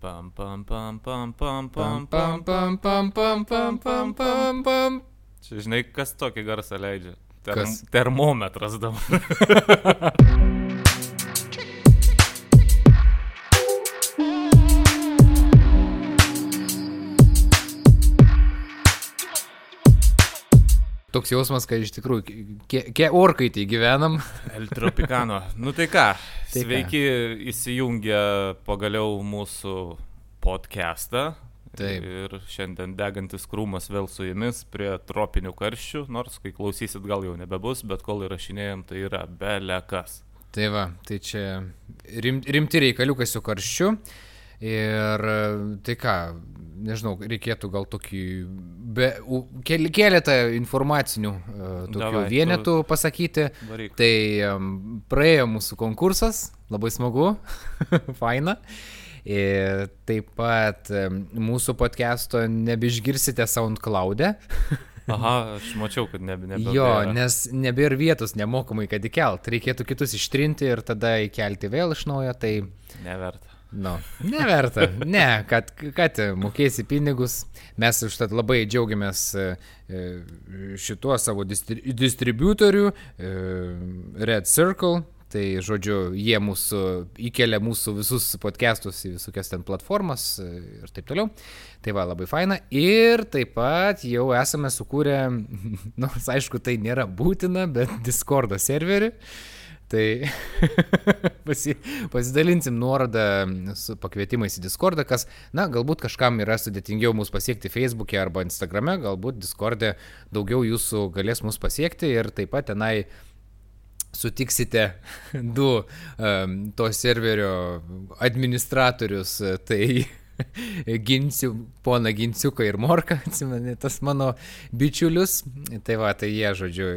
Pam, pam, pam, pam, pam, pam, Pam, pam, pam, pam, pam, pam, pam, pam. Čia žinai, kas tokį garsą leidžia? Term, Kas? Termometras dabar. Toks jausmas, kad iš tikrųjų, ke, ke orkaitį gyvenam. El Tropicano. Nu tai ką, Tai ką? sveiki įsijungę pagaliau mūsų podcastą. Taip. Ir šiandien degantis krūmas vėl su jumis prie tropinių karščių, nors kai klausysit gal jau nebebus, bet kol įrašinėjom, tai yra belekas. Tai va, tai čia rim, rimti reikaliukai su karščiu. Ir e, tai ką, nežinau, reikėtų gal tokį, be, keletą informacinių uh, tokių Davai, tu- vienetų pasakyti. Varyk. Tai praėjo mūsų konkursas, labai smagu, faina. Ir taip pat mūsų podcast'o nebeišgirsite SoundCloud'e. Aha, aš mačiau, kad nebe, nebe. Jo, nes nebėra vietos nemokamai, kad įkelt. Reikėtų kitus ištrinti ir tada įkelti vėl iš naujo. Tai, Neverta. Nu, neverta. Ne, kad, kad mokėsi pinigus. Mes užtat labai džiaugiamės e, e, šituo savo distri distributoriu, e, Red Circle. Tai, žodžiu, jie mūsų įkelia mūsų visus podcastus į visokias ten platformas ir taip toliau. Tai va, labai faina. Ir taip pat jau esame sukūrę, nors aišku, tai nėra būtina, bet Discord serverį. Tai pasi, pasidalinsim nuorodą su pakvietimais į Discordą, kas, na, galbūt kažkam yra sudėtingiau mūsų pasiekti Facebook'e arba Instagram'e, galbūt Discord'e daugiau jūsų galės mūsų pasiekti ir taip pat tenai sutiksite du um, to serverio administratorius, tai Ginsiu, pona Ginsiuką ir Morką, atsimeni, tas mano bičiulius. Tai va, tai jie, žodžiu,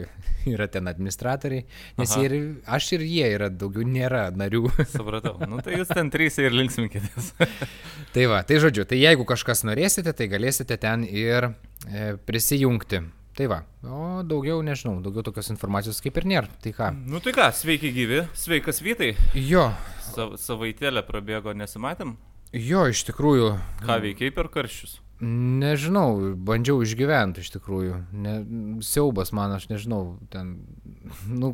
yra ten administratoriai, nes ir, aš ir jie yra, daugiau nėra narių. Supratau. Nu tai jūs ten trys ir linksminkitės. tai va, tai žodžiu, tai jeigu kažkas norėsite, tai galėsite ten ir e, prisijungti. Tai va, o daugiau nežinau, daugiau tokios informacijos kaip ir nėra. Tai ką? nu tai ką, sveiki gyvi, sveikas Vytai. Jo, Sav, savaitėlę prabėgo, nesimatėm. jo, iš tikrųjų, Ką veikiai per karščius? Nežinau, bandžiau išgyventi iš tikrųjų. Ne, siaubas man, aš nežinau, ten, nu,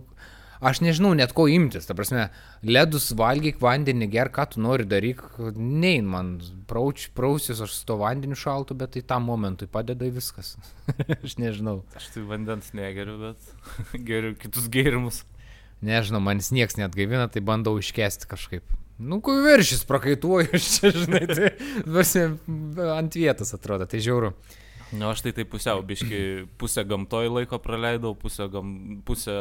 aš nežinau net ko imtis. Ta prasme, ledus valgyk, vandenį ger, ką tu nori daryk, nein man, prauč, prausis aš su to vandeniu šaltu, bet tai tam momentui padeda viskas. aš nežinau. Aš tai vandens negeriu, bet geriu kitus gėrimus. Nežinau, manis nieks net gaivina, tai bandau iškesti kažkaip. Nu, kur viršys prakaituoju, aš čia, žinai, tai visi ant vietos atrodo, tai žiauru. Na, aš tai taip pusiau, biški, pusę gamtoj laiko praleidau, pusę, gam, pusę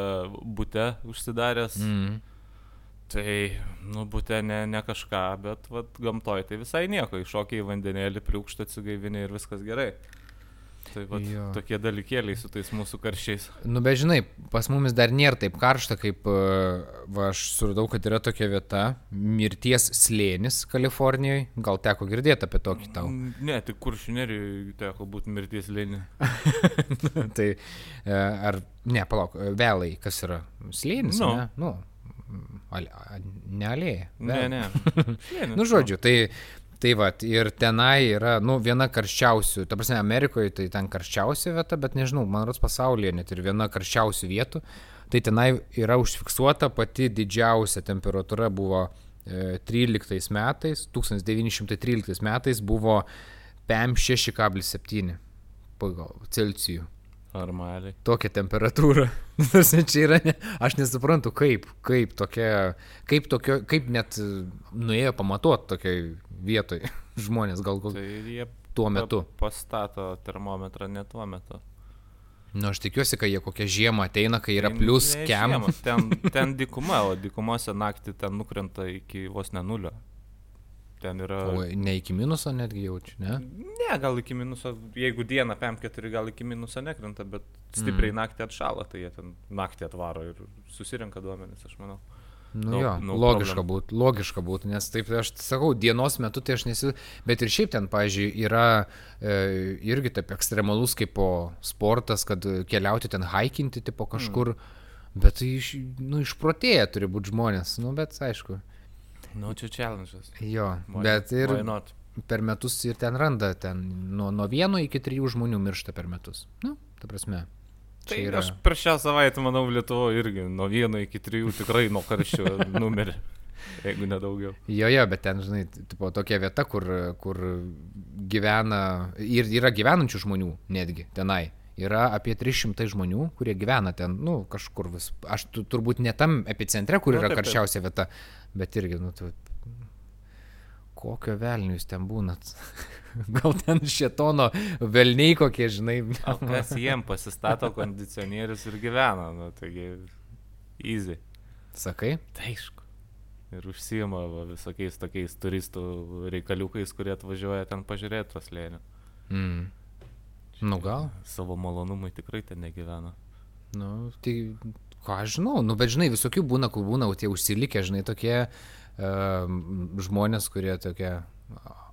būte užsidaręs. Mm. Tai, nu, būte ne, ne kažką, bet vat, gamtoj tai visai nieko, iššokiai į vandenėlį, priukštą atsigaivinį ir viskas gerai. Tai Jo. tokie dalykėliai su tais mūsų karščiais. Nu, bet žinai, pas mumis dar nėra taip karšta, kaip, e, va, aš suradau, kad yra tokia vieta, mirties slėnis Kalifornijoje. Gal teko girdėti apie tokį tau. Mm, Ne, tik kuršių nerijų teko būti mirties lėnį. tai, e, ar, ne, palauk, e, vėlai, kas yra? Slėnis? Nu. Ne, nu, ale, ne alėja. Ne, vėl. ne. Slėnis, Nu, žodžiu, tai, tai va, ir tenai yra, nu, viena karščiausių, ta prasme, Amerikoje tai ten karščiausia vieta, bet nežinau, man rodos pasaulyje net ir viena karščiausių vietų. Tai tenai yra užfiksuota pati didžiausia temperatūra buvo e, 13 metais, 1913 metais buvo PM6,7 pagal Celsių. Normaliai. Tokia temperatūra. Tarsi čia yra, ne, aš nesuprantu, kaip, kaip tokia, kaip tokio, kaip net e, nuėjo pamatuoti tokiai vietoj žmonės gal gal Tai jie tuo metu. pa- pastato termometrą ne tuo metu. Na, aš tikiuosi, kad jie kokią žiemą ateina, kai yra Tai plus kem. žiemą, Ten, ten dykuma, o dykumose naktį ten nukrenta iki vos ne nulio. Ten yra... O ne iki minuso netgi jaučiu, ne? Ne, gal iki minuso, jeigu dieną PM4 gal iki minuso nekrenta, bet stipriai mm. naktį atšala, tai jie ten naktį atvaro ir susirenka duomenis, aš manau. Nu No- jo, no logiška būtų, logiška būtų, nes taip aš sakau, dienos metu tai aš nesi, bet ir šiaip ten, pažiūrėjau, yra e, irgi taip ekstremalus kaip po sportas, kad keliauti ten haikinti tipo kažkur, mm. bet tai iš, nu, išprotėję turi būti žmonės, nu bet aišku, Nu, čia challenge'as. jo, Why- bet ir per metus ir ten randa, ten nuo, nuo vieno iki trijų žmonių miršta per metus. Nu, ta prasme. Tai yra... aš per šią savaitę, manau, Lietuvoje irgi nuo vieno iki trijų tikrai nuo karščio numerį. Jeigu nedaugiau. Jo, jo, bet ten, žinai, tipo, tokia vieta, kur, kur gyvena ir yra gyvenančių žmonių netgi tenai. Yra apie 300 žmonių, kurie gyvena ten, nu, kažkur vis. Aš tu, turbūt ne tam epicentre, kur nu, yra karščiausia vieta, bet irgi, nu, tu, kokio velnių jūs ten būnat? Gal ten šetono velniai kokie, žinai. O kas jiem pasistato kondicionierius ir gyvena, nu, taigi easy. Sakai? Tai aišku. Ir užsijama va, visokiais tokiais turistų reikaliukais, kurie atvažiuoja ten pažiūrėti tos lėnių. Mm. Nu gal? Savo malonumui tikrai ten negyvena. Nu, tai ką aš žinau, nu bet žinai, visokių būna, kur būna tie užsilikę, žinai, tokie uh, žmonės, kurie tokie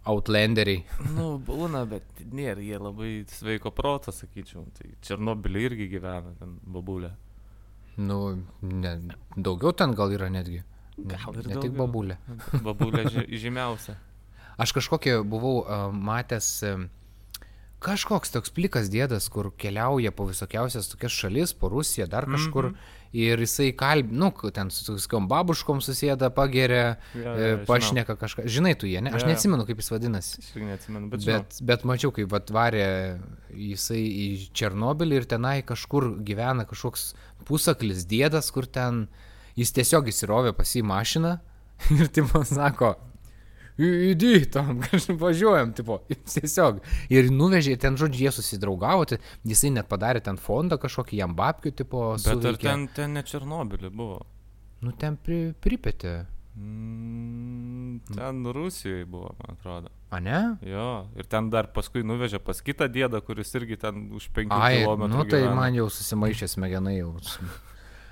outlanderiai. nu, būna, bet nėra, jie labai sveiko proto, sakyčiau. Tai Černobilį irgi gyvena ten babulė. Nu, ne, daugiau ten gal yra netgi. Gal ir ne daugiau. tik babulė. Babulė žymiausia. Aš kažkokį buvau uh, matęs, uh, kažkoks toks plikas dėdas, kur keliauja po visokiausias tokias šalis, po Rusiją, dar kažkur. Mm -hmm. Ir jisai kalb, nu, ten su tokiam babuškom susėda, pageria, Ja, e, ja, pašneka kažką. Žinai tu jie, ne? Aš Jo, jo. neatsimenu, kaip jis vadinasi. Aš irgi neatsimenu, bet, Bet, bet mačiau, kaip atvarė jisai į Černobilį ir tenai kažkur gyvena kažkoks pusaklis dėdas, kur ten jis tiesiog įsirovė pas į mašiną ir taip sako, įdy, tam kažkaip važiuojam, tipo, tiesiog. Ir nuvežė, ten žodžiu, jie susidraugavo, tai jisai net padarė ten fondą kažkokį jam babkių, tipo, žinau. Bet ar ten, ten ne Černobilį buvo? Nu, ten pri, pripetė. Mm, ten Rusijoje buvo, man atrodo. A ne? Jo, ir ten dar paskui nuvežė pas kitą dėdą, kuris irgi ten už 5 Ai, km. nu tai man jau susimaišė smegenai jau.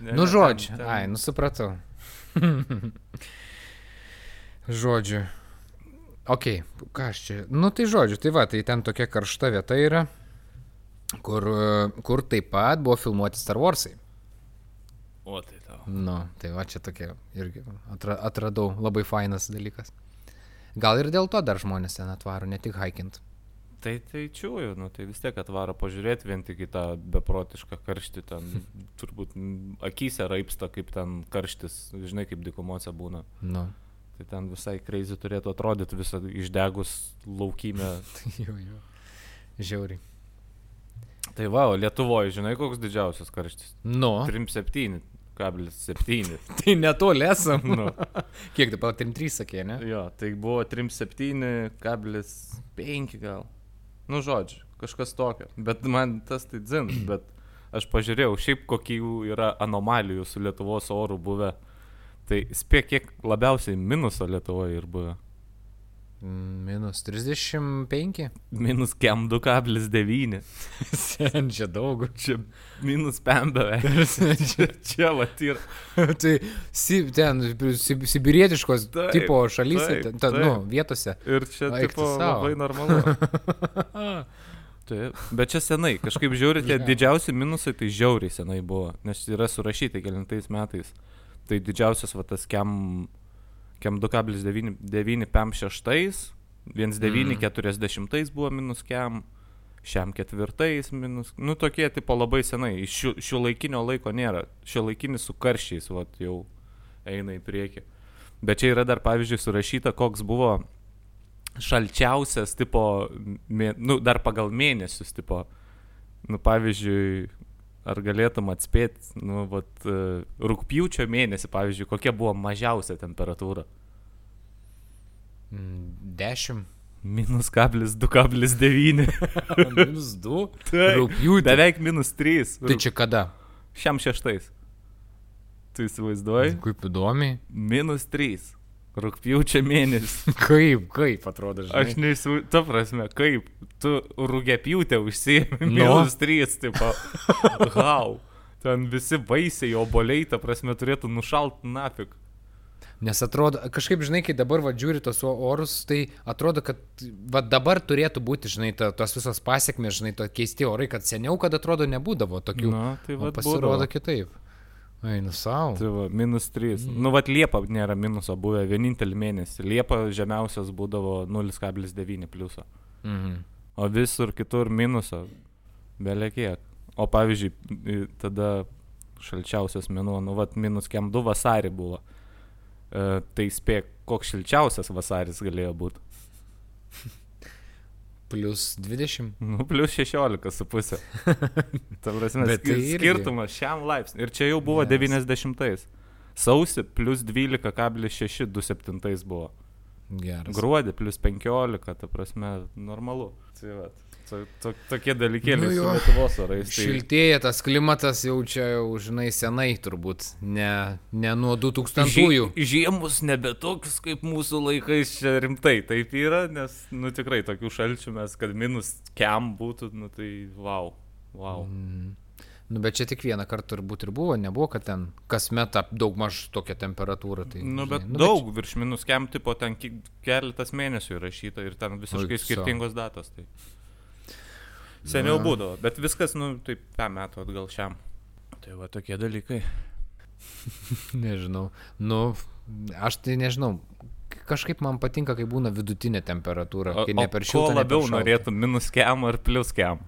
ne, Nu, žodžiu, ten- ten- ai, nu supratau. žodžiu. Ok, ką aš čia. Nu tai žodžiu, tai va, tai ten tokia karšta vieta yra, kur, kur taip pat buvo filmuoti Star Warsai. O tai tau. Nu, tai va čia tokia irgi atra, atradau labai fainas dalykas. Gal ir dėl to dar žmonės ten atvaro, ne tik haikint. Tai tai čiūju, nu tai vis tiek atvaro pažiūrėti vien tik į tą beprotišką karštį, ten turbūt akise raipsta, kaip ten karštis, žinai, kaip dikumose būna. Nu. Tai ten visai kreizį turėtų atrodyti visą išdegus laukymę. jo, jo. Žiauriai. Tai va, Lietuvoje, žinai, koks didžiausias karštis? Nu. 3,7,7. Tai netoli esam. nu, Kiek dabar 3-3 sakė, ne? jo, tai buvo 3,7,5 gal. Nu, žodžiu, kažkas tokio. Bet man tas tai dzin, bet aš pažiūrėjau, šiaip kokių yra anomalijų su Lietuvos oru buvę. Tai spėk, kiek labiausiai minuso Lietuvoje ir buvę. Mm, Minus 35. Minus kem 2,9. Senčia daug. Čia minus 5 beveik. čia, čia ir. tai si, ten si, sibirietiškos Taip, tipo šalyse, taip, ten, ta, taip. nu, vietose. Ir čia tipo, sau. labai normalu. Taip, bet čia senai, kažkaip Jo. didžiausi minusai tai žiauriai senai buvo, nes yra surašyti kelintais metais. Tai didžiausias va tas kem, kem 2,9 PM 6, 1940 buvo minus kem, šiam ketvirtais minus, nu tokie tipo labai senai, iš šių, šių laikinio laiko nėra, šio laikinis su karščiais, va jau eina į priekį. Bet čia yra dar pavyzdžiui surašyta, koks buvo šalčiausias tipo, mė, nu, dar pagal mėnesius tipo, nu, pavyzdžiui, ar galėtum atspėti, nu, vat, e, rūpjūčio mėnesį, pavyzdžiui, kokia buvo mažiausia temperatūra? Mm, 10. Minus kablis 2,9. Minus 2. Taip. Rūpjūtį. Beveik minus 3. Tai čia kada? Šiam šeštais. Tu įsivaizduoji? Kaip įdomiai. Minus 3. Rūpjūčio mėnesį. Kaip, kaip atrodo, žinai. Aš neįsivaizduoju, ta prasme, kaip tu rūgėpjūtę užsiemi, Nu. minus 3, tipo, hau. Ten visi vaisiai, oboliai, ta prasme, turėtų nušalt nafik. Nes atrodo, kažkaip, žinai, kai dabar va žiūri tos orus, tai atrodo, kad va dabar turėtų būti, žinai, ta, tos visos pasiekmes, žinai, to keisti orai, kad seniau, kad atrodo, nebūdavo tokių. Na, tai va, pasirodo kitaip. Einu savo. Tai va, minus 3. Mm. Nu, va, Liepa nėra minuso buvę vienintelį mėnesį. Liepa žemiausias būdavo 0,9 pliuso. Mhm. O visur kitur minuso. Belekiek. O pavyzdžiui, tada šalčiausias mėnuo, nu, va, minus kem 2 vasarį buvo. E, tai spėk, koks šilčiausias vasaris galėjo būti. Plus 20. Nu, plus 16 su pusė. Ta prasme, Bet tai irgi- skirtumas šiam laipsniui. Ir čia jau buvo Yes. 90-ais. Sausi plus 12,6 27 buvo. Geras. Gruodį plus 15, ta prasme, normalu. Tai va, to, to, tokie dalykėliai Nu su Lietuvos orais. Tai... Šiltėja tas klimatas jau čia, jau, žinai, senai turbūt, ne, ne nuo 2000-ųjų. Žie- Žiemus nebe tokius kaip mūsų laikais čia rimtai taip yra, nes, nu tikrai tokių šalčių mes, kad minus kem būtų, nu tai wow. Wow. Mm. Nu, bet čia tik vieną kartą turbūt ir buvo, nebuvo, kad ten kasmet ap- daug maž tokia temperatūra. Tai, Nu, bet žinai, daug virš minus kem tipo ten keletas mėnesių įrašyta ir ten visiškai Oi, skirtingos datos. Tai. Seniau Na. būdavo, bet viskas, nu, taip, pem metų atgal šiam. Tai va tokie dalykai. Nežinau. Nu, aš tai nežinau. Kažkaip man patinka, kai būna vidutinė temperatūra. O, kai o ne per ko ne per labiau norėtum, minus kem ar plus kem?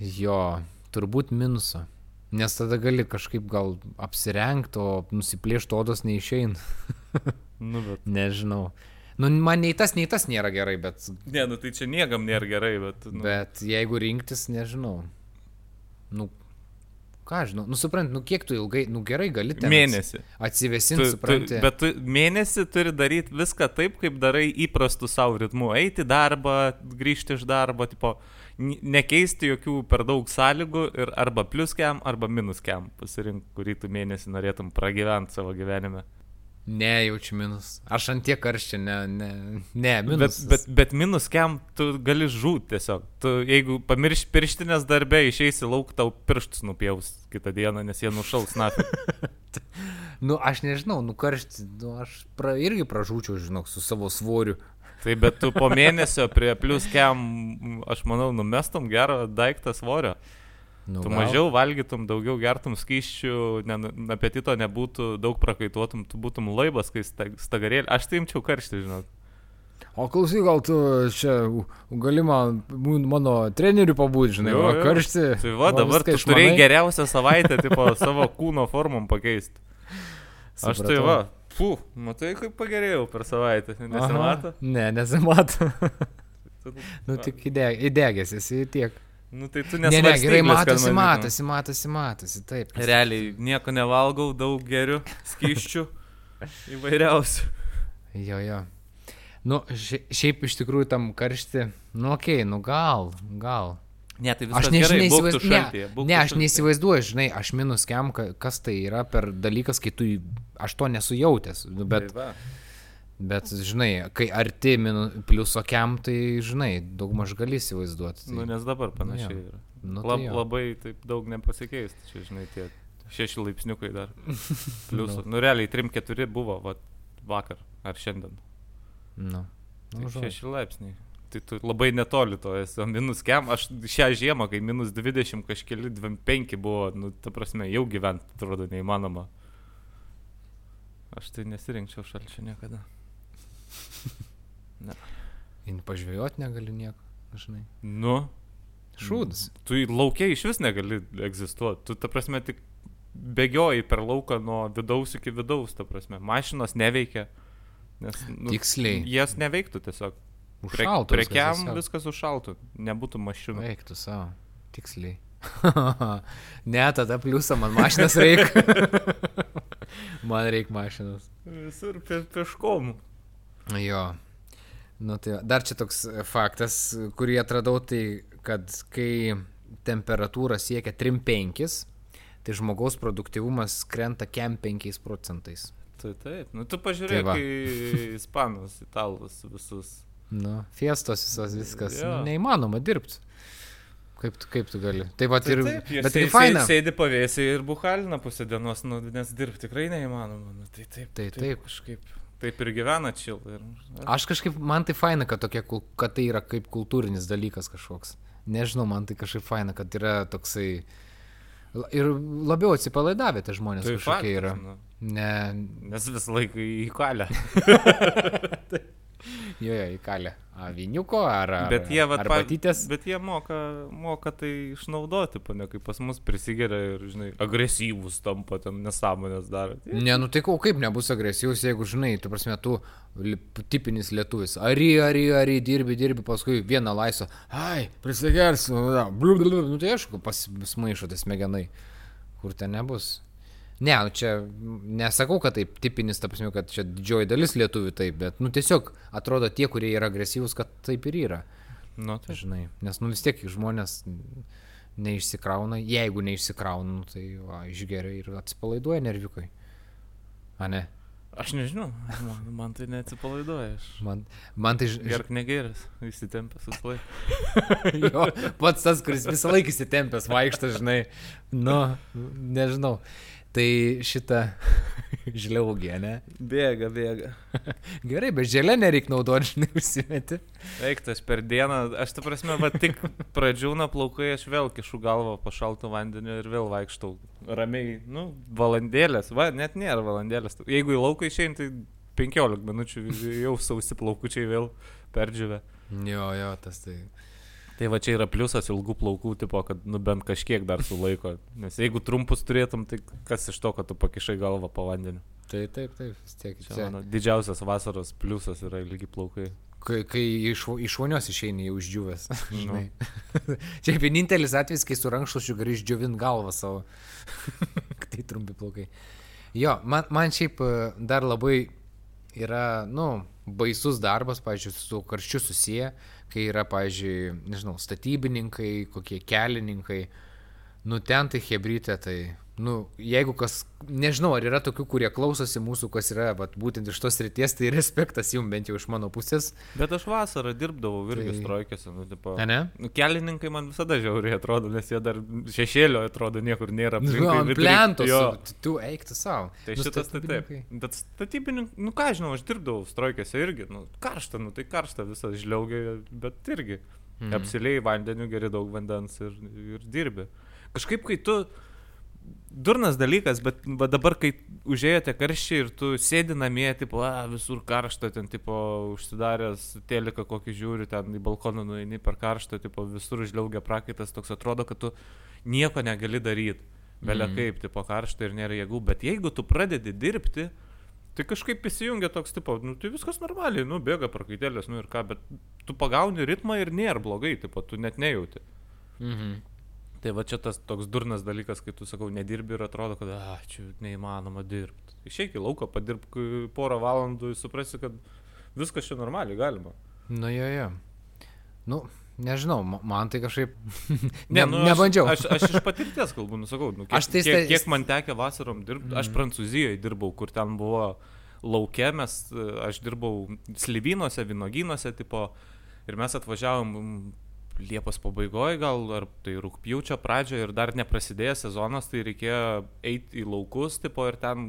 Jo, turbūt minuso. Nes tada gali kažkaip gal apsirengti, o nusiplėšti odos neišeina. Nu, bet. Nežinau. Nu, man nei tas, nei tas nėra gerai, bet, Ne, nu tai čia niekam nėra gerai, bet. Nu, bet jeigu rinktis, nežinau. Nu, ką žinau, nu suprant, nu kiek tu ilgai, nu gerai gali ten. Mėnesį. Atsivesinti, Tu, tu, supranti. bet tu mėnesį turi daryti viską taip, kaip darai įprastų savo ritmu. Eiti į darbą, grįžti iš darbo, tipo, nekeisti jokių per daug sąlygų ir arba plus kem, arba minus kem. Pasirink, kurį tu mėnesį norėtum pragyventi savo gyvenime. Ne, jaučiu minus. Aš ant tiek karščia, ne, ne, ne, Bet, minus. bet, bet minus kem tu gali žūti tiesiog. Tu, jeigu pamirš pirštinės darbę, išeisi lauk, tau pirštus nupjaus kitą dieną, nes jie nušals nafi. Nu, aš nežinau, nu karšti, nu, aš pra, irgi pražūčiau, žinok, su savo svoriu. Tai bet tu po mėnesio prie plus kem, aš manau, numestum gerą daiktą svorio. Nu, Tu gal. mažiau valgytum, daugiau gertum skyščių, ne, apetito nebūtų, daug prakaituotum, tu būtum laibas, kai sta- stagarėlė. Aš tai imčiau karštį, žinot. O klausyk, gal tu čia gali man, mano treneriu pabūti, žinai, Jo, jo. karšti. Tai va, dabar tu turėjai geriausią savaitę, tipo, savo kūno formom pakeisti. Aš tai va, fu, matai, kaip pagerėjau per savaitę, nesimato? Ne, nesimato. Nu, tik įdeg, įdegęs esi tiek. Nu tai tu Ne, ne, nesvarstyklės, gerai, matosi, matosi, matosi, matosi, taip. Realiai nieko nevalgau, daug geriu, skyščių įvairiausių. Jo, jo. Nu, šia- šiaip iš tikrųjų tam karšti, nu, okei, okay, nu gal, gal. Ne, tai Aš viskas nežinau, gerai, būk tu šaltyje. Ne, ne, aš neįsivaizduoju, žinai, aš minus ka- kas tai yra per dalykas, kai tu, aš to nesu jautęs, nu, bet, Tai bet, žinai, kai arti minu, pliuso kem, tai, žinai, daug maž gali įsivaizduoti. Tai, Nu, nes dabar panašiai jo. yra. nu, Lab, tai labai taip daug nepasikeist, čia žinai, tie šeši laipsniukai dar. Pliusų. nu, realiai 3-4 buvo va, vakar ar šiandien. Nu, Tai nu, žodžiu. šeši laipsniai. Tai tu labai netoli to esi, minus kem, aš šią žiemą, kai minus 20 kažkeli 25 buvo, nu, ta prasme, jau gyventi atrodo neįmanoma. Aš tai nesirinkčiau šalčio niekada. In pažvėjot negali nieko, žinai. Nu, Šūdas. tu į laukia iš vis negali egzistuoti. Tu, ta prasme, tik bėgioji per lauką nuo vidaus iki vidaus, ta prasme. Mašinos neveikia. Nes, nu, Tiksliai. jas neveiktų tiesiog. Užšaltų. prekiam viskas viskas užšaltų, nebūtų mašinų. Veiktų savo. Tiksliai. ne, tada pliusą man mašinas reikia. man reikia mašinas. Visur pie, pieškom. Jo. Nu, tai dar čia toks faktas, kurį atradau, tai kad kai temperatūra siekia 3-5, tai žmogaus produktivumas krenta kem 5 procentais. Tai taip, nu tu pažiūrėk Tai va. į ispanus, italus visus. Nu, fiestos visos viskas. Jo. Nu, neįmanoma dirbti. Kaip tu, kaip tu gali? Tai va Tai ir... taip, bet tai faina. sė- Sėdi pavėsiai ir buhalina pusę dienos, nu, nes dirbti tikrai neįmanoma. Nu, tai taip, Tai taip. Kažkaip, taip ir gyvena čil. Ir, Aš kažkaip, man tai faina, kad, tokia, kul- kad tai yra kaip kultūrinis dalykas kažkoks. Nežinau, man tai kažkaip faina, kad yra toksai Ir labiau atsipalaidavę tie žmonės Tai kažkokie faktas, yra. nu. Ne, Nes visą laiką į kalę. jo, jo, įkalė. Aviniuko ar, ar, Bet jie, vat, ar pa- batytės. bet jie moka, moka tai išnaudoti, pane, kaip pas mus prisigeria ir, žinai, agresyvus tampa, ten nesąmonės daro. Ne, nu tai kaip nebus agresyvus, jeigu žinai, tu prasme, tu tipinis lietuvis. Ari, ari, ari, dirbi, dirbi, paskui vieną laisvą. Ai, prisigersiu. Nu tai aišku, pasmaišo tas smegenai. Kur ten nebus. Ne, nu čia nesakau, kad taip tipinis, ta prasme, kad čia didžioji dalis lietuvių taip, bet, nu tiesiog atrodo tie, kurie yra agresyvūs, kad taip ir yra. Nu, tai Žinai, nes nu vis tiek žmonės neišsikrauna, jeigu neišsikrauna, nu, tai va, išgeria ir atsipalaiduoja nerviukai. A ne? aš nežinau, man, man tai neatsipalaiduoja. Aš Man, man tai ž- gerk negeras, įsitempęs visą laiką. jo, pats tas, kuris visą laiką įsitempęs vaikšto, žinai. Nu, nežinau. Tai šitą žliaugė, ne? Bėga, bėga. Gerai, bet žėlę nereik naudoti, žinai, užsimeti. Eiktas per dieną, aš ta prasme, va tik pradžiūna plaukai, aš vėl kišu galvą po šaltų vandeniu ir vėl vaikštau ramiai, nu, valandėlės, va, net nėra valandėlės. Jeigu į lauką išein, tai 15 minučių jau sausi plaukučiai vėl perdžiavę. Jo, jo, tas tai. Tai va čia yra pliusas ilgų plaukų, tipo, kad nu bent kažkiek dar sulaiko. Nes jeigu trumpus turėtum, tai kas iš to, kad tu pakišai galvą po vandeniu. Tai taip, taip, vis tiek. Čia Čia, mano didžiausias vasaros pliusas yra ilgi plaukai. kai, kai iš, iš vonios išeini jau uždžiūvęs. Nu. Čia vienintelis atvejis, kai su rankšluošiu gali išdžiovint galvą savo. tai trumpi plaukai. Jo, man, man šiaip e, dar labai yra, nu, baisus darbas, pavyzdžiui, su karščiu susiję, kai yra, pavyzdžiui, nežinau, statybininkai, kokie kelininkai. Nu, ten tai hebrytė, tai, nu, jeigu kas, nežinau, ar yra tokių, kurie klausosi mūsų, kas yra, vat, būtent iš tos ryties, tai respektas jums bent jau iš mano pusės. Bet aš vasarą dirbdavau irgi Tai- strojkėse, nu, tipo. Ne, ne? Nu, Kelininkai man visada žiauriai atrodo, nes jie dar šešėlio atrodo niekur nėra. Nu, ant reik- plentos, tu- tu eik tu savo. Tai Nu, šitas tai taip. Bet statybininkai, nu ką žinau, aš dirbdavau strojkėse irgi, nu karšta, nu tai karšta visas žliaugia, bet irgi. Mm. Apsiliai vandeniu, geri daug vandens ir, ir dirbi. Kažkaip, kai tu... Durnas dalykas, bet va dabar, kai užėjote karščiai ir tu sėdi namie, tipo, a, visur karšta, ten, tipo, užsidaręs teliką kokį žiūri, ten į balkoną nueini per karštą, tipo, visur žliaugia prakaitas, toks atrodo, kad tu nieko negali daryti. Belia Mhm. mm. kaip, tipo, karšta ir nėra jėgų, bet jeigu tu pradedi dirbti, tai kažkaip įsijungia toks, tipo, nu, tai viskas normaliai, nu, bėga prakaitėlės, nu ir ką, bet tu pagauni ritmą ir nėra blogai, tipo, tu net nejauti. Mhm. Tai va čia tas toks durnas dalykas, kai tu sakau, nedirbi ir atrodo, kad, a, čia neįmanoma dirbti. Išeik į lauką, padirbk porą valandų ir suprasi, kad viskas čia normaliai galima. Nu, jo, jo. Nu, nežinau, ma- man tai kažkaip... Ne, ne, nu, nebandžiau. Aš, aš, aš iš patirties kalbu, nusakau, nu, kiek, Aš tai kiek, kiek man tekė vasarom dirbti, aš Prancūzijoje dirbau, kur ten buvo laukia, mes, aš dirbau slyvynuose, vynogynuose, tipo, ir mes atvažiavom mm, Liepos pabaigoje, gal ar tai rūpjūčio pradžioje ir dar neprasidėjęs sezonas, tai reikėjo eiti į laukus, tipo, ir ten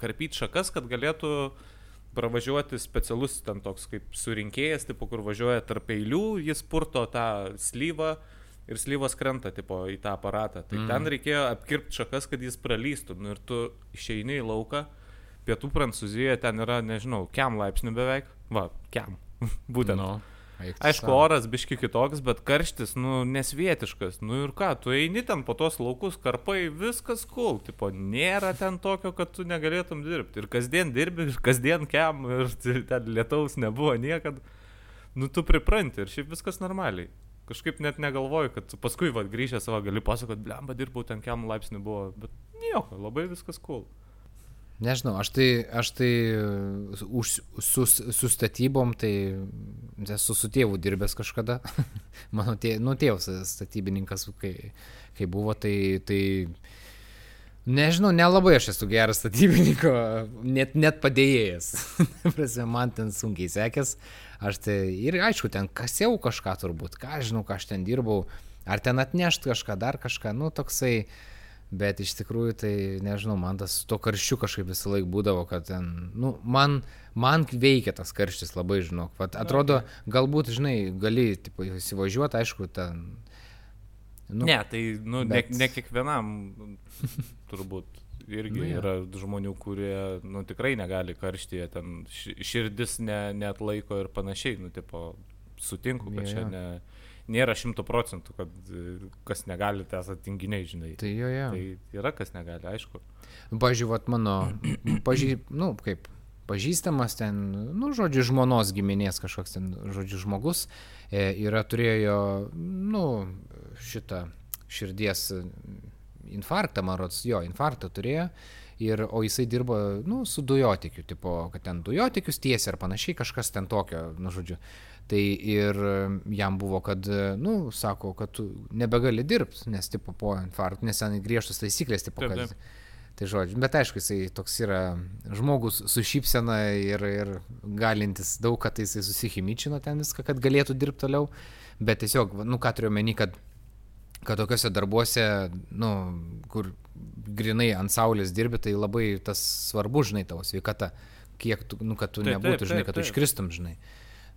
karpyti šakas, kad galėtų pravažiuoti specialus ten toks kaip surinkėjas, tipo, kur važiuoja tarp eilių, jis purto tą slyvą ir slyvas krenta tipo, į tą aparatą. Tai mm. ten reikėjo apkirpti šakas, kad jis pralystų. Nu, ir tu išeini į lauką, pietų Prancūzijoje ten yra, nežinau, kiam laipsnių beveik. Va, kiam. Būtent. Nu, eik tu Aišku, sau. oras biški kitoks, bet karštis, nu, nesvietiškas. Nu ir ką, tu eini ten po tos laukus, karpai, viskas cool. Tipo, nėra ten tokio, kad tu negalėtum dirbti. Ir kasdien dirbi, ir kasdien kiam, ir ten lietaus nebuvo niekada. Nu, tu pripranti ir šiaip viskas normaliai. Kažkaip net negalvoju, kad paskui, va, grįžę savo gali pasakoti, blemba, dirbau ten kiam laipsnių buvo. Bet nieko, labai viskas cool. Nežinau, aš tai, aš tai už, su, su statybom, tai esu su tėvu dirbęs kažkada. Mano tė, nu, tėvas statybininkas, kai, kai buvo, tai, tai nežinau, nelabai aš esu geras statybininko, net, net padėjėjas. Prasme, Man ten sunkiai sekės. Aš tai ir aišku, ten kasiau kažką turbūt, ką žinau, ką aš ten dirbau, ar ten atnešt kažką, dar kažką, nu toksai. Bet iš tikrųjų tai, nežinau, man tas to karščiu kažkaip visą laiką būdavo, kad ten, nu, man, man veikia tas karštis labai, žinok. Vat, atrodo, galbūt, žinai, gali, tipo, įsivažiuoti, aišku, ten Nu, Ne, tai, nu, bet- ne, ne kiekvienam turbūt irgi Nu, jo. yra žmonių, kurie, nu, tikrai negali karštyje, ten ši- širdis ne, net laiko ir panašiai, nu, tipo, sutinku, kad Jo, čia jo. ne, nėra šimtų procentų, kad e, kas negali, tai esate tinginiai, žinai. Tai jo, jo. Tai yra kas negali, aišku. Nu, vat mano, pažy, nu, kaip, pažįstamas ten, nu, žodžiu, žmonos giminės kažkoks ten, žodžiu, žmogus e, yra turėjo, nu, šitą širdies e, infarktą, man rodos, jo, infarktą turėjo. Ir, o jisai dirbo, nu, su dujotikiu, tipo, kad ten dujotikius tiesia ar panašiai, kažkas ten tokio, nu, žodžiu. Tai ir jam buvo, kad, e, nu, sako, kad tu nebegali dirbti, nes, tipo, po infarkto, nes ten griežtos taisyklės, tipo, Taip, kad... taip. Tai žodžiu, bet aišku, jisai toks yra žmogus su šypsena ir, ir galintis daug, kad jisai susihimičino ten viską, kad galėtų dirbti toliau. Bet tiesiog, nu ką turiu meni, kad, kad tokiuose darbuose, nu, kur grinai ant saulės dirbi, tai labai tas svarbu, žinai, tavo sveikata. Kiek tu, nu, kad tu Taip, nebūtų, taip, žinai, taip, kad tu taip. iškristum, žinai.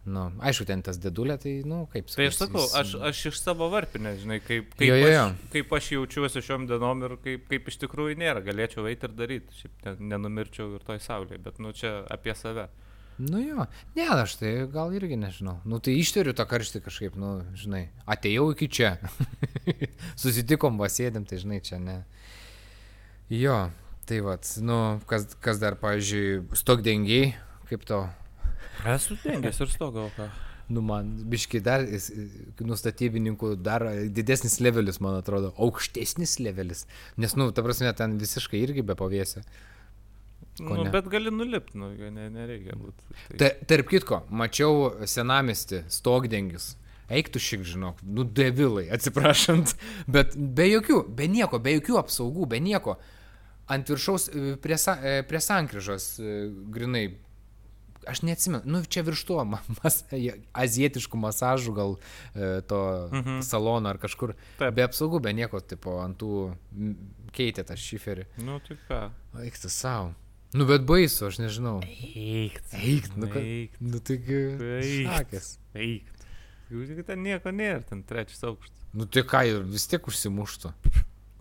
Nu, aišku, ten tas dedulė, tai, nu, kaip Tai aš sakau, jis- aš, aš iš savo varpinės, žinai, kaip, kaip, Jo, jo, jo. aš, kaip aš jaučiuosi šiom dienom ir kaip, kaip iš tikrųjų nėra, galėčiau eiti ir daryti, šiaip ne, nenumirčiau ir toj saulėje, bet nu čia apie save. Nu jo, ne, aš tai gal irgi nežinau. Nu tai išteriu tą karštį kažkaip, nu, žinai, atėjau iki čia. Susitikom, vasėdėm, tai žinai, čia ne. Jo, tai vad, nu, kas, kas dar, pavyzdžiui, stokdengiai, kaip to, Esu dengęs ir stogo, ką. nu man, biški dar, nustatybininkų dar didesnis levelis, man atrodo, aukštesnis levelis. Nes, nu, ta prasme, ten visiškai irgi be pavėsio. Nu, bet gali nulipti, nu, ne, nereikia būti. Tai... Ta, tarp kitko, mačiau senamesti stogdengis. Eiktų šik, žinok, nu devilai, atsiprašant, bet be jokių, be nieko, be jokių apsaugų, be nieko. Ant viršaus e, prie, e, prie sankryžos, e, grinai, aš neatsimenu, nu čia virš to, ma- mas, azietiškų masažų gal e, to mhm. salono ar kažkur. Taip. Be apsaugų, be nieko, tipo, ant tų keitė tą šiferį. Nu, tai ką. Eiktų savo. Nu bet baisu, aš nežinau. Eikt. Eikt, nu, Eikt. nu taigi. Šakės. Eikt. Jau tik ten nieko nėra, ten trečias aukštas. Nu tai ką, vis tiek užsimuštų.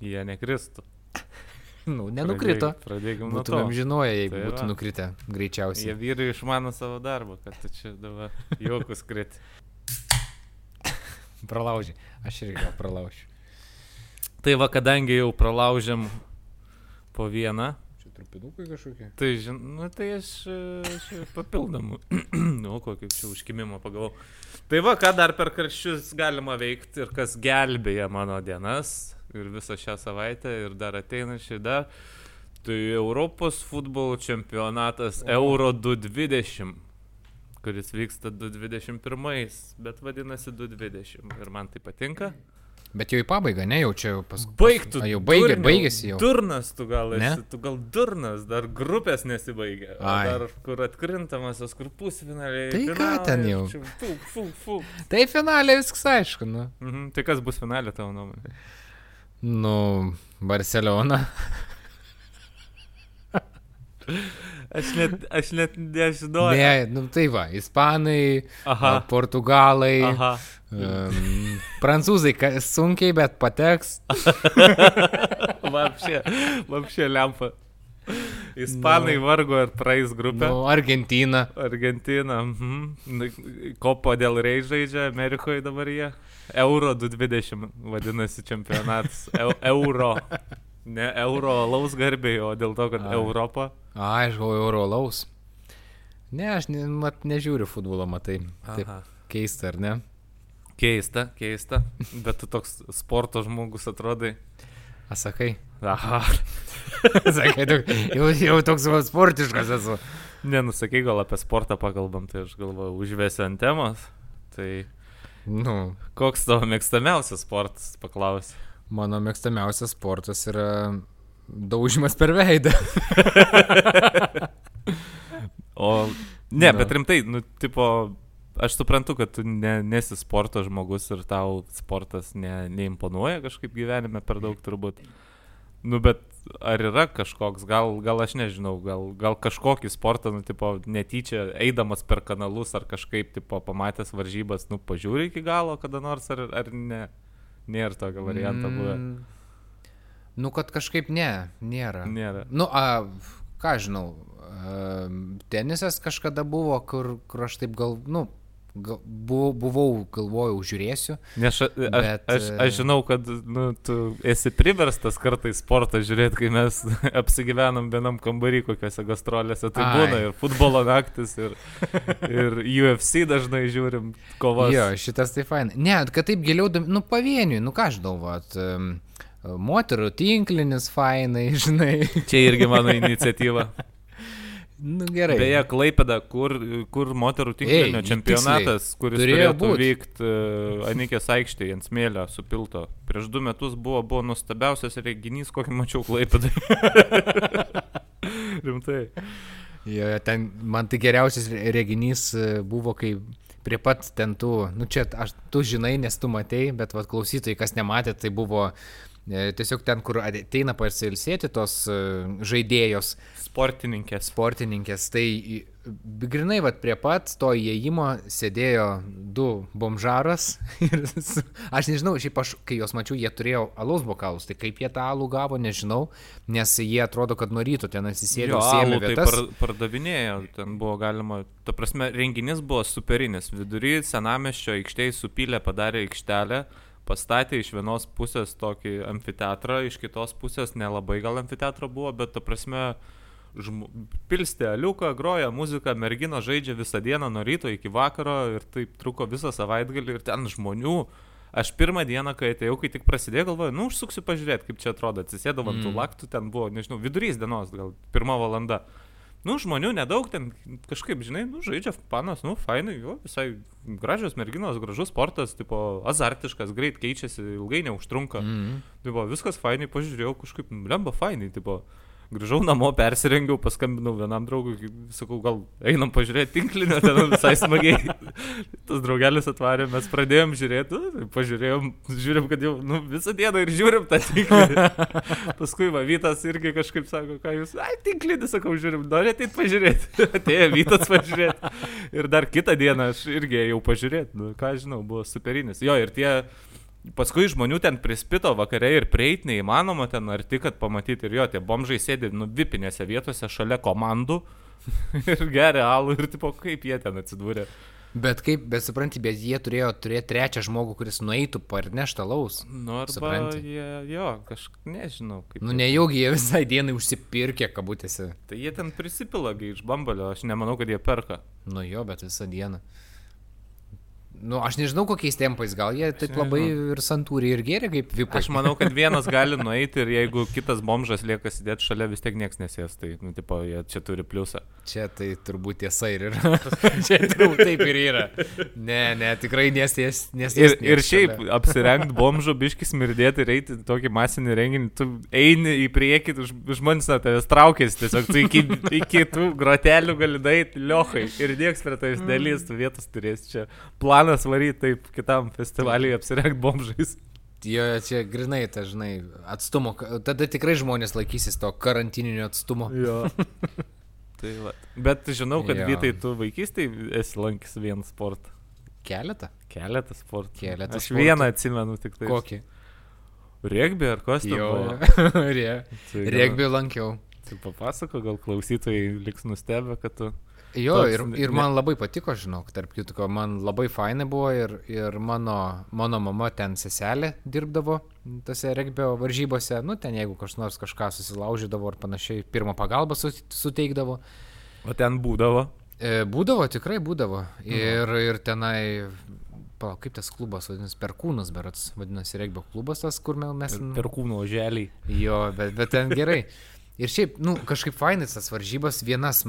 Jie nekristų. Nu, nenukrito. Pradėkime nuo to. Būtumėm žinoję, jeigu Tai būtų va. nukritę Jie greičiausiai. vyrai išmano savo darbą, kad tu čia dabar juokus kriti. Pralaužiai. Aš irgi gal pralaužiu. Tai va, kadangi jau pralaužėm po vieną, Čia trupinukai kažkokie. tai, žin, nu, tai aš, aš papildomų, nu, kokį čia užkimimą pagalvojau. Tai va, ką dar per karščius galima veikti ir kas gelbėja mano dienas ir visą šią savaitę ir dar ateinančiai dar. Tai Europos futbolo čempionatas Euro 220, kuris vyksta 221, bet vadinasi 220 ir man tai patinka. Bet jau į pabaigą, ne, jau čia jau paskui. Baigtų. Jau baigė, durniau. baigėsi jau. Durnas tu gal Ne? esi, tu gal durnas, dar grupės nesibaigė. o Ai. Dar kur atkrintamasis, kur pusfinaliai. Tai ką finalai, ten jau? čia Fuk, fuk, fuk. Tai finalė viskas aišku, nu. Mhm. Tai kas bus finalė tavo nuomonė? Nu, Barcelona. Aš net, aš net nežinau. Ne, nu tai va, ispanai, Aha. portugalai, Aha. um, prancūzai sunkiai, bet pateks. Vapšė, vapšė lempa. Ispanai no. vargo ir praeis grupę. Nu, Argentina. Argentina. Mhm. Kopo dėl rei žaidžia Amerikoje dabar jie. Euro 220 vadinasi čempionatas. Eu, euro. Ne euro laus garbėjai, o dėl to, kad Ai. Europa. A, aš galvoju, euro laus. Ne, aš ne, mat, nežiūriu futbolo, matai. Taip Aha. keista, ar ne? Keista, keista. Bet tu toks sporto žmogus atrodai. A, sakai. Aha. sakai, tu, jau, jau toks sportiškas esu. Nenusakai, gal apie sportą pakalbam, tai aš galvoju, užvesi ant temos. Tai Nu, koks tavo mėgstamiausias sportas, paklausi. mano mėgstamiausias sportas yra daužimas per veidą. O ne, Na. bet rimtai, nu, tipo, aš suprantu, kad tu ne, nesi sporto žmogus ir tau sportas ne, neimponuoja kažkaip gyvenime per daug turbūt. Nu, bet ar yra kažkoks, gal, gal aš nežinau, gal, gal kažkokį sportą, nu, tipo, netyčia, eidamas per kanalus ar kažkaip, tipo, pamatęs varžybas, nu, pažiūri iki galo kada nors ar, ar ne, Nėra tokio varianto buvę. Mm, Nu, kad kažkaip ne, nėra. Nėra. Nu, a, ką žinau, tenisas kažkada buvo, kur, kur aš taip gal, nu, buvau, buvau, galvojau, žiūrėsiu. Nes aš, aš, Bet, aš, e, aš žinau, kad nu, tu esi priverstas kartais sportą žiūrėti, kai mes apsigyvenam vienam kambarį kokiuose gastrolėse. Tai Ai. būna ir futbolo naktis, ir, ir UFC dažnai žiūrim kovas. Jo, šitas tai fain. Ne, kad taip giliau, nu, pavieniui, nu, ką aš galvot. Um, moterų tinklinis fainai, žinai. Čia irgi mano iniciatyva. nu, gerai. Beje, Klaipėda, kur, kur moterų tinklinio Ei, čempionatas, kuris Turėjo būt. vykti uh, Anikės aikštėje ant smėlio supilto. Prieš du metus buvo, buvo nuostabiausias reginys, kokį mačiau Klaipėdai. Rimtai. Jo, ten man tai geriausias re- reginys e, buvo, kai prie pat ten tų, nu čia aš, tu žinai, nes tu matei, bet vad klausytojai, kas nematė, tai buvo e, tiesiog ten, kur ateina pasilsėti tos e, žaidėjos, Sportininkės. sportininkės, tai grinai vad prie pat to įėjimo sėdėjo du bomžaras. Ir aš nežinau, šiaip aš, kai juos mačiau, jie turėjo alaus bokalus, tai kaip jie tą alų gavo, nežinau, nes jie atrodo, kad nuo ryto ten atsisėdė, alų tai par, pardavinėjo, ten buvo galima, ta prasme, renginys buvo superinis. Vidury senameščio aikštėje supylė, padarė aikštelę, pastatė iš vienos pusės tokį amfiteatrą, iš kitos pusės nelabai gal amfiteatro buvo, bet ta prasme, žmo, pilstė aliuką, groja muziką, mergina žaidžia visą dieną nuo ryto iki vakaro ir taip truko visą savaitgalį ir ten žmonių. Aš pirmą dieną, kai atėjau, kai tik prasidėjo, galvoju, nu, užsuksiu pažiūrėti, kaip čia atrodo. Atsisėdau ant tų Mm. laktų, ten buvo, nežinau, vidurys dienos, gal pirmą valandą. Nu, žmonių nedaug, ten kažkaip, žinai, nu, žaidžia panas, nu, fainai, jo, visai gražios merginos, gražus sportas, tipo, azartiškas, greit keičiasi, ilgai neužtrunka. Mhm. Tipo, viskas fainai, pažiūrėjau, kažkaip, lemba fainai, tipo, grįžau namo, persirengiau, paskambinau vienam draugui, sakau, gal einam pažiūrėti tinklinio, ten visai smagiai. Tas draugelis atvarė, mes pradėjom žiūrėti, pažiūrėjom, žiūrim, kad jau nu, visą dieną ir žiūrim tą tinklinį. Paskui va, Vytas irgi kažkaip sako, ką jūs, ai, tinklinį, sakau, žiūrim, norite tai pažiūrėti. Atėjo Vytas pažiūrėti. Ir dar kitą dieną aš irgi jau pažiūrėti, nu, ką žinau, buvo superinis. Jo, ir tie Paskui žmonių ten prispito vakare ir prieiti neįmanoma ten arti, kad pamatyti ir jo, tie bomžai sėdi nuvipinėse vietose šalia komandų ir geria alų ir tipo, kaip jie ten atsidūrė. Bet kaip, bet supranti, bet jie turėjo turėti trečią žmogų, kuris nueitų parneštą laus. Nu, arba Supranti. jie, jo, kažkaip, nežinau, kaip. Nu, nejaugi jie visai dienai užsipirkė, kabutėse. Tai jie ten prisipilagi iš bambalio, aš nemanau, kad jie perka. Nu jo, bet visą dieną. Nu, aš nežinau, kokiais tempais, gal jie taip labai ir santūriai ir geria kaip vipai. Aš manau, kad vienas gali nueiti ir jeigu kitas bomžas lieka sėdėti šalia, vis tiek niekas nesės, tai, nu, tipo, jie čia turi pliusą. Čia tai turbūt tiesa ir yra. Čia turbūt taip ir yra. Ne, ne, tikrai nesės. nesės Ir, ir šiaip apsirengti bomžo, biškis mirdėti ir eiti tokį masinį renginį, tu eini į priekį, žmonės nuo tavęs traukėsi, tiesiog tu iki, iki tų grotelių gali daryti liochai ir nieks prie tavęs dalys, tu vietos turėsi čia planas varyti taip kitam festivaliui apsirengti bomžais. Jo, čia grinai, ta, žinai, atstumo. Tada tikrai žmonės laikysis to karantininio atstumo. Jo. tai va. Bet žinau, kad Jo. Vytai, tu vaikystėje esi lankęs vieną sportą. Keletą? Keletą sportų. Keletą Aš sportų. vieną atsimenu tik tai. Kokį? Regbį ar kas ten Jo, Tai regbį lankiau. Tai papasako, gal klausytojai liks nustebę, kad tu... Jo, Toks ir, ir man labai patiko, žinok, tarp kitko, man labai fainai buvo ir, ir mano, mano mama ten seselė dirbdavo tose regbio varžybose, nu ten jeigu kas nors kažką susilaužydavo ar panašiai, pirmą pagalbą su- suteikdavo. O ten būdavo. E, būdavo, tikrai būdavo. Ir, ir tenai, palauk, kaip tas klubas vadinasi, Perkūnas, berats, vadinasi regbio klubas tas, kur me- mes... Per kūno želį. Jo, bet, bet ten gerai. Ir šiaip, nu, kažkaip fainas tas varžybas, vienas,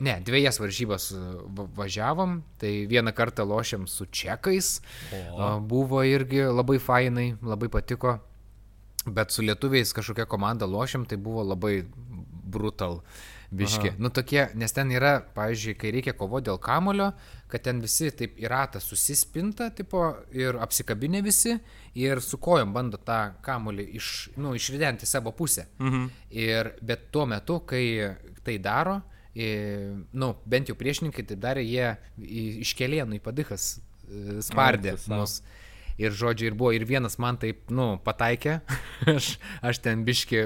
ne, dviejas varžybas e, va- važiavom, tai vieną kartą lošiam su čekais, o. buvo irgi labai fainai, labai patiko, bet su lietuviais kažkokia komanda lošiam, tai buvo labai brutal. Biški. Aha. Nu tokie, nes ten yra, pavyzdžiui, kai reikia kovo dėl kamulio, kad ten visi taip į ratą susispinta, tipo, ir apsikabinė visi, ir su kojom bando tą kamulį iš, nu, išridenti savo pusę. Mhm. Ir, bet tuo metu, kai tai daro, nu, bent jau priešininkai tai darė, jie iš kelienų į padikas e, spardė mus. Ir žodžiu, ir buvo ir vienas man taip, nu, pataikė, aš, aš ten biški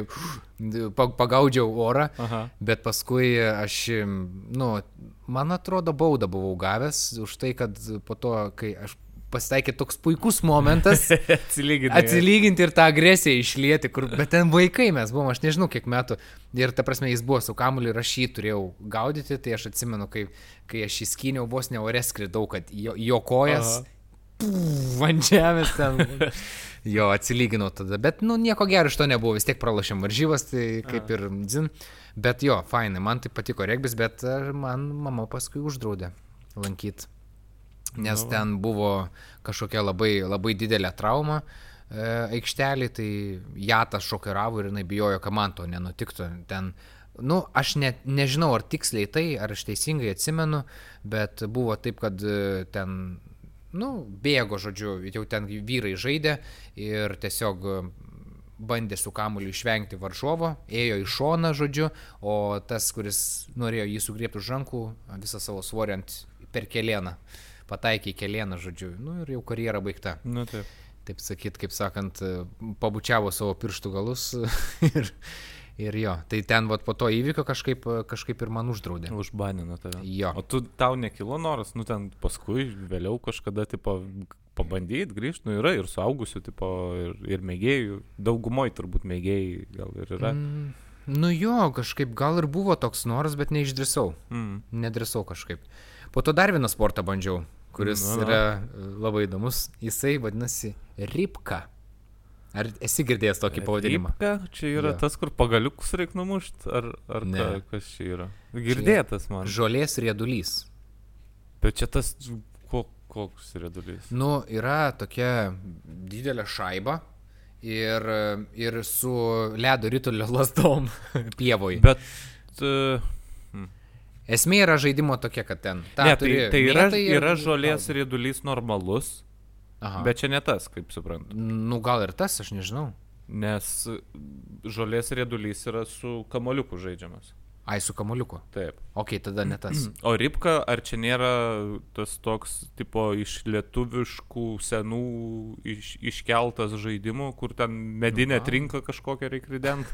pagaudžiau orą, Aha. bet paskui aš, nu, man atrodo, baudą buvau gavęs už tai, kad po to, kai aš pasitaikė toks puikus momentas atsilyginti. atsilyginti ir tą agresiją išlieti, kur, bet ten vaikai mes buvom, aš nežinau kiek metų. Ir ta prasme, jis buvo su kamuoliu ir aš jį turėjau gaudyti, tai aš atsimenu, kai, kai aš įskyniau vos ne ore skridau, kad jo, jo kojas ant žemės ten. Jo, atsilyginau tada, bet, nu, nieko gero iš to nebuvo, vis tiek pralašėm varžybas, tai kaip ir dzin. Bet jo, fainai, man tai patiko regbis, bet man mama paskui uždraudė lankyti. Nes nu. ten buvo kažkokia labai, labai didelė trauma e, aikštelė, tai ją tas šokiravo ir jinai bijojo, kad man to nenutiktų. Ten, nu, aš net nežinau, ar tiksliai tai, ar aš teisingai atsimenu, bet buvo taip, kad e, ten nu, bėgo, žodžiu, jau ten vyrai žaidė ir tiesiog bandė su kamuoliu išvengti varžovo, ėjo į šoną, žodžiu, o tas, kuris norėjo jį sugriebti už rankų, visą savo svorį ant per kelieną, pataikė į kelieną, žodžiu, nu ir jau karjera baigta. Nu, taip. Taip sakyt, kaip sakant, pabučiavo savo pirštų galus ir, Ir jo, tai ten vat, po to įvykio kažkaip, kažkaip ir man uždraudė. Užbanino tave. Jo. O tu tau nekilo noras, nu ten paskui, vėliau kažkada, tipo, pabandyti grįžti, nu yra ir suaugusių, tipo, ir, ir mėgėjų, daugumoje turbūt mėgėjai gal ir yra. Mm, nu jo, kažkaip gal ir buvo toks noras, bet neišdrisau. Mm. Nedrisau kažkaip. Po to dar vieną sportą bandžiau, kuris mm, yra labai įdomus. Jisai vadinasi Ripka. Ar esi girdėjęs tokį pavadinimą? Ripka, čia yra jo. tas, kur pagaliukus reikia numušti, ar, ar ne. ka, kas čia yra? Girdėtas man. Žolės riedulys. Bet čia tas, ko, koks riedulys? Nu, yra tokia didelė šaiba ir, ir su ledo rytulio lasdom pievoj. Bet... Uh. Esmė yra žaidimo tokia, kad ten. Ne, tai, tai yra, yra žolės riedulys normalus Aha. Bet čia ne tas, kaip suprantu. Nu, gal ir tas, aš nežinau. Nes žolės riedulys yra su kamoliuku žaidžiamas. Ai, su kamoliuku. Taip. Ok, tada ne tas. O ripka, ar čia nėra tas toks, tipo, iš lietuviškų senų iš, iškeltas žaidimų, kur ten medinė nu, trinka kažkokią reikia rident?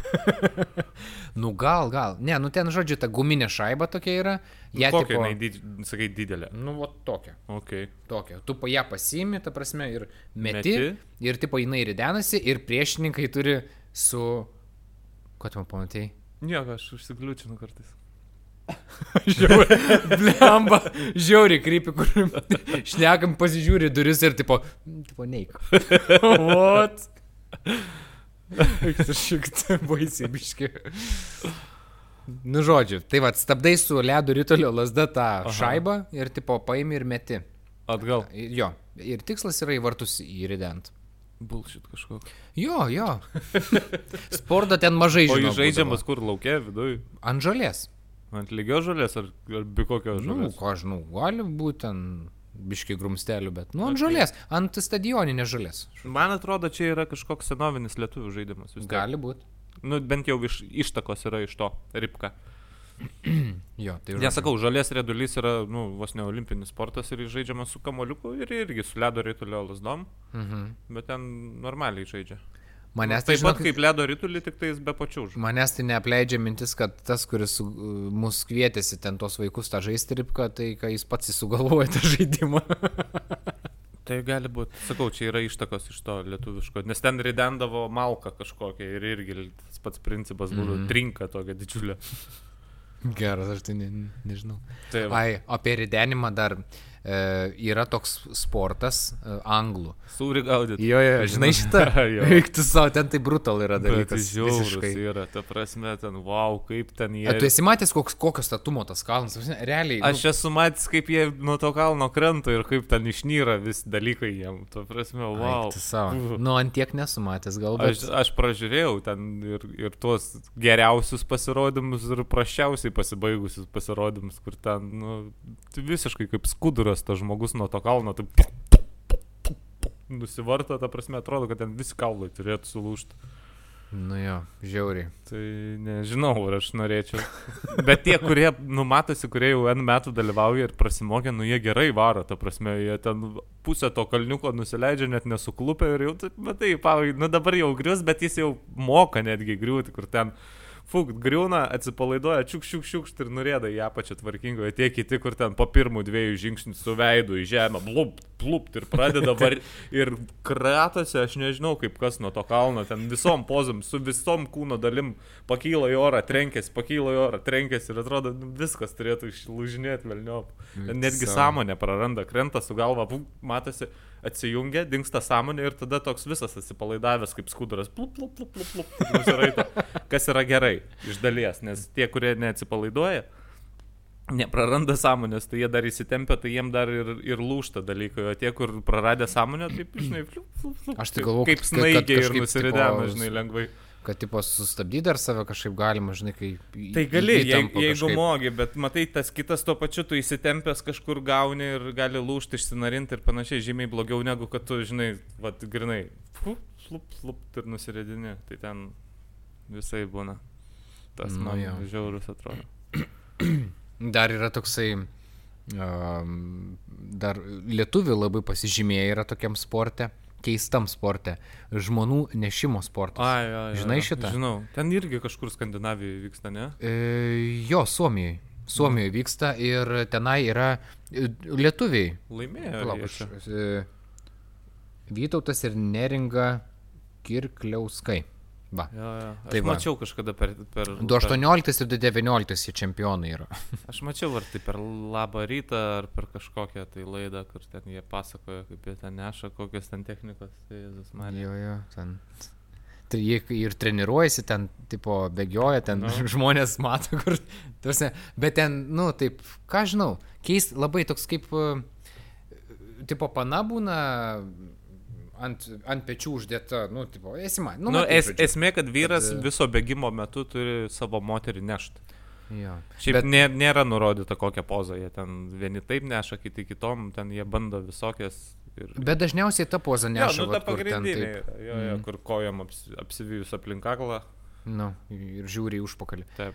nu gal, gal. Ne, nu ten, žodžiu, ta guminė šaiba tokia yra. Ja, nu, kokia, tipo, did, sakai, didelė. Nu, o tokia. Okay. Tokia. Tu po ją pasiimi, ta prasme, ir meti, meti. ir, tipo, jinai ridenasi, ir priešininkai turi su... Ko tu man pamatai? Nieko, aš užsikliūčinu kartais. Žiauri, blemba, žiauri krypi, kur šnekam, pasižiūri duris ir tipo, tipo neik. What? Šikti baisiai biški. Nu žodžiu, tai vad, stabdai su ledo rytulio lasda tą Aha. šaibą ir tipo paimi ir meti. Atgal. Jo, ir tikslas yra į vartus įrident. Bulšit kažkoks. Jo, jo. Sporto ten mažai žinau. O jis žaidžiamas kur laukia, viduje? Ant žolės. Ant lygios žolės ar, ar be kokios nu, žolės? Nu, ką žinau, gali būti ten biški grumstelių, bet, nu, ant okay. žolės, ant stadioninės žolės. Man atrodo, čia yra kažkoks senovinis lietuvių žaidimas. Gali būti. Nu, bent jau iš, ištakos yra iš to, ripka. jo, tai yra. Nesakau, žalės redulys yra, nu, vos ne olimpinis sportas ir žaidžiamas su kamoliuku ir irgi su ledo rytulio lasdom, mhm. bet ten normaliai žaidžia. Manęs tai taip pat kaip ledo rytulį, tik tai jis be pačių. Manęs tai neapleidžia mintis, kad tas, kuris mus kvietėsi ten tos vaikus tą žaisti ripką, tai kai jis pats įsugalvoja tą žaidimą. tai gali būti, sakau, čia yra ištakos iš to lietuviško, nes ten ridendavo malką kažkokią ir irgi tas pats principas būdavo mm -hmm. trinka tokia didžiulė. Geras, aš tai ne, nežinau. Taip. Ai, apie ridenimą dar yra toks sportas e, anglų. Sūri gaudyti. Jo, jo, žinai šitą. Eiktų savo, ten tai brutal yra dalykas. Žiaurus yra, ta prasme, ten, wow, kaip ten jie. A, tu esi matęs, koks, kokio statumo tas kalnas, realiai. Aš nu... esu matęs, kaip jie nuo to kalno krenta ir kaip ten išnyra vis dalykai jiem, ta prasme, wow. Eiktų savo. Nu, ant tiek nesu matęs, galbūt. Aš, aš pražiūrėjau ten ir, ir tuos geriausius pasirodymus ir prašiausiai pasibaigusius pasirodymus, kur ten, nu, visiškai kaip skuduras tas žmogus nuo to kalno, tai nusivarto, ta prasme, atrodo, kad ten visi kaulai turėtų sulūžti. Nu jo, žiauriai. Tai nežinau, ar aš norėčiau. Bet tie, kurie, nu, matosi, kurie jau N metų dalyvauja ir prasimokė, nu, jie gerai varo, ta prasme, jie ten pusę to kalniuko nusileidžia, net nesuklupę ir jau, taip, matai, pavai, nu dabar jau grius, bet jis jau moka netgi griūti, kur ten fuk, griūna, atsipalaiduoja, čiuk, čiuk, čiuk ir nurėda į apačią tvarkingoje, tie kiti, kur ten po pirmų dviejų žingsnių su veidu į žemę, blup, blup ir pradeda var ir kratosi, aš nežinau kaip kas nuo to kalno, ten visom pozom, su visom kūno dalim pakyla į orą, trenkėsi, pakyla į orą, trenkėsi ir atrodo, nu, viskas turėtų išlūžinėti velniop. Netgi sąmonė praranda, krenta su galva, buk, matosi, atsijungia, dinksta sąmonė ir tada toks visas atsipalaidavęs kaip skuduras, plup, plup, plup, plup, plup, nusiraito, kas yra gerai iš dalies, nes tie, kurie neatsipalaiduoja, nepraranda sąmonės, tai jie dar įsitempia, tai jiem dar ir, ir lūšta dalykai, o tie, kur praradė sąmonę, taip, žinai, flup, flup, flup, Aš tai galvoju, kaip snaigiai ir nusiridena, tipo, žinai, lengvai. Kad, tipo, sustabdyti dar save kažkaip galima, žinai, kai... Tai gali, jeigu, jeigu mogi, bet matai, tas kitas tuo pačiu tu įsitempęs kažkur gauni ir gali lūšti, išsinarinti ir panašiai, žymiai blogiau negu kad tu, žinai, vad, grinai, flup, flup, flup ir nusiredini. Tai ten visai būna. Tas Nu man jo. žiaurus atrodo. Dar yra toksai, um, dar lietuvių labai pasižymėję yra tokiam sporte, keistam sporte, žmonų nešimo sportas. Ai, ai, ai, Žinai ai. šitą? Žinau. Ten irgi kažkur Skandinavijoje vyksta, ne? E, jo, Suomijoje. Suomijoje vyksta ir tenai yra e, lietuviai. Laimėjo. Čia. e, Vytautas ir Neringa Kirkliauskai. Va. Jo, jo. Aš Tai va. mačiau kažkada per... per 2018 ir 2019 jie čempionai yra. Aš mačiau, ar tai per labą rytą, ar per kažkokią tai laidą, kur ten jie pasakoja, kaip jie ten neša, kokios ten technikos. Tai Jėzus man. Jo, jo, ten. Tai jie ir treniruojasi, ten, tipo, bėgioja, ten Nu. žmonės mato, kur. Tuose, bet ten, nu, taip, ką žinau, keist labai toks kaip, e, tipo, pana būna ant, ant pečių uždėta, nu, tipo, esi man. Nu, Nu, es, žodžiu. esmė, kad vyras e, viso bėgimo metu turi savo moterį nešti. Jo. Šiaip Bet- Bet... nė, nėra nurodyta kokią pozą, jie ten vieni taip neša, kiti kitom, ten jie bando visokias. Ir... Bet dažniausiai ta poza Jo, neša, nu, ta pagrindinė, taip, jo, jo, Mm. kur kojom aps, apsivijus aplink kaklą. nu, ir žiūri į užpakalį. Taip.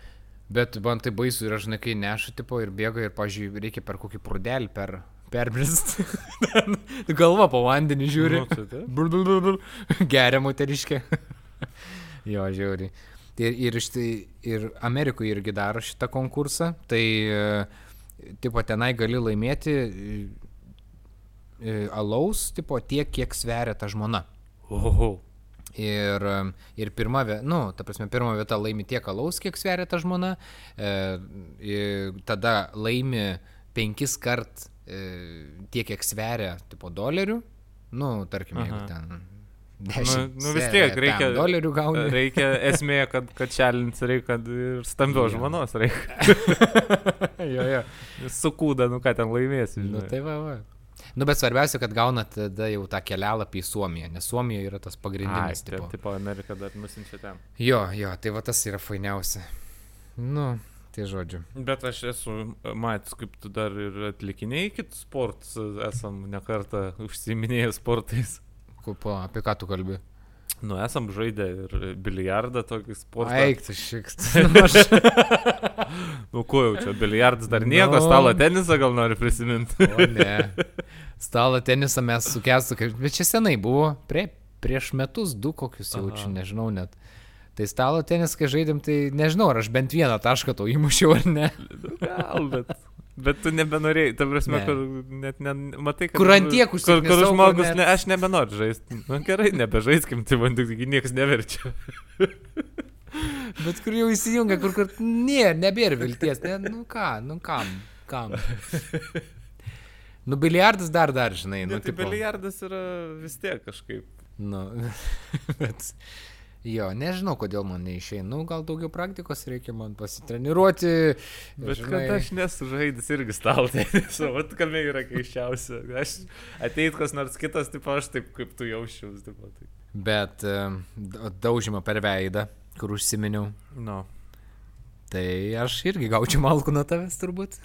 Bet man tai baisu yra, žinai, kai neša tipo ir bėga ir, pažiūrėjau, reikia per kokį prudelį per, perbrist. Galva po vandenį žiūri. Nu, tai. Geria moteriškė. jo, žiūri. Ir, ir, štai, ir Amerikoje irgi daro šitą konkursą. Tai, e, tipo, tenai gali laimėti e, e, alaus, tipo, tiek, kiek sveria ta žmona. Oho. Ir, ir pirma, nu, ta prasme, pirma vieta laimi tiek alaus, kiek sveria ta žmona, e, tada laimi penkis kart tiek, kiek sveria, tipo, dolerių, nu, tarkim, jeigu Aha. ten Nu, 10 nu vis sveria, tiek reikia. dolerių gauni. Reikia esmė, kad, kad čelins reikia, ir stambios žmonos reikia. jo, jo. Sukūda, nu ką ten laimėsi. Nu, žinai. tai va, va. Nu, bet svarbiausia, kad gaunat tada jau tą kelialapį į Suomiją, nes Suomija yra tas pagrindinis. taip, tipo Amerika dar nusinčia ten. Jo, jo, tai va tas yra fainiausia. Nu, tai žodžiu. Bet aš esu matęs, kaip tu dar ir atlikiniai kitus sportus, esam nekartą užsiminėję sportais. Kupo, apie ką tu kalbi? Nu, esam žaidę ir biliardą tokį sportą. Eik, tu šikt. Nu, ko jau čia, biliardas dar nieko, Nu. stalo tenisą gal nori prisiminti. O ne. Stalo tenisą mes su kestu, kaip- bet čia senai buvo, prie, prieš metus du kokius jaučiu, nežinau net. Tai stalo tenisą, kai žaidėm, tai nežinau, ar aš bent vieną tašką to įmušiau ar ne. Gal, bet. Bet tu nebenorėjai, ta prasme, Ne. kur net, ne, matai, kad... Kur ant tiek užsiknisau, kur kur žmogus, net- ne, aš nebenoriu žaisti. Na gerai, nebežaiskim, tai man tik niekas neverčia. Bet kur jau įsijungia, kur, kur, ne, nebėra vilties. Ne, nu ką, nu kam, kam. Nu, biliardas dar, dar, žinai, nu, Nu, tai biliardas yra vis tiek kažkaip. Nu, bet. Jo, nežinau, kodėl man neišeina. Nu, gal daugiau praktikos reikia man pasitreniruoti. Bet žinai. kad aš nesu žaidęs irgi stalo tenisą, vat kame yra keiščiausia. Aš ateit kas nors kitas, tipo aš taip kaip tu jaučiaus, tipo tai. Bet em, da- daužymą per veidą, kur užsiminiau. Nu. Tai aš irgi gaučiau malku nuo tavęs turbūt.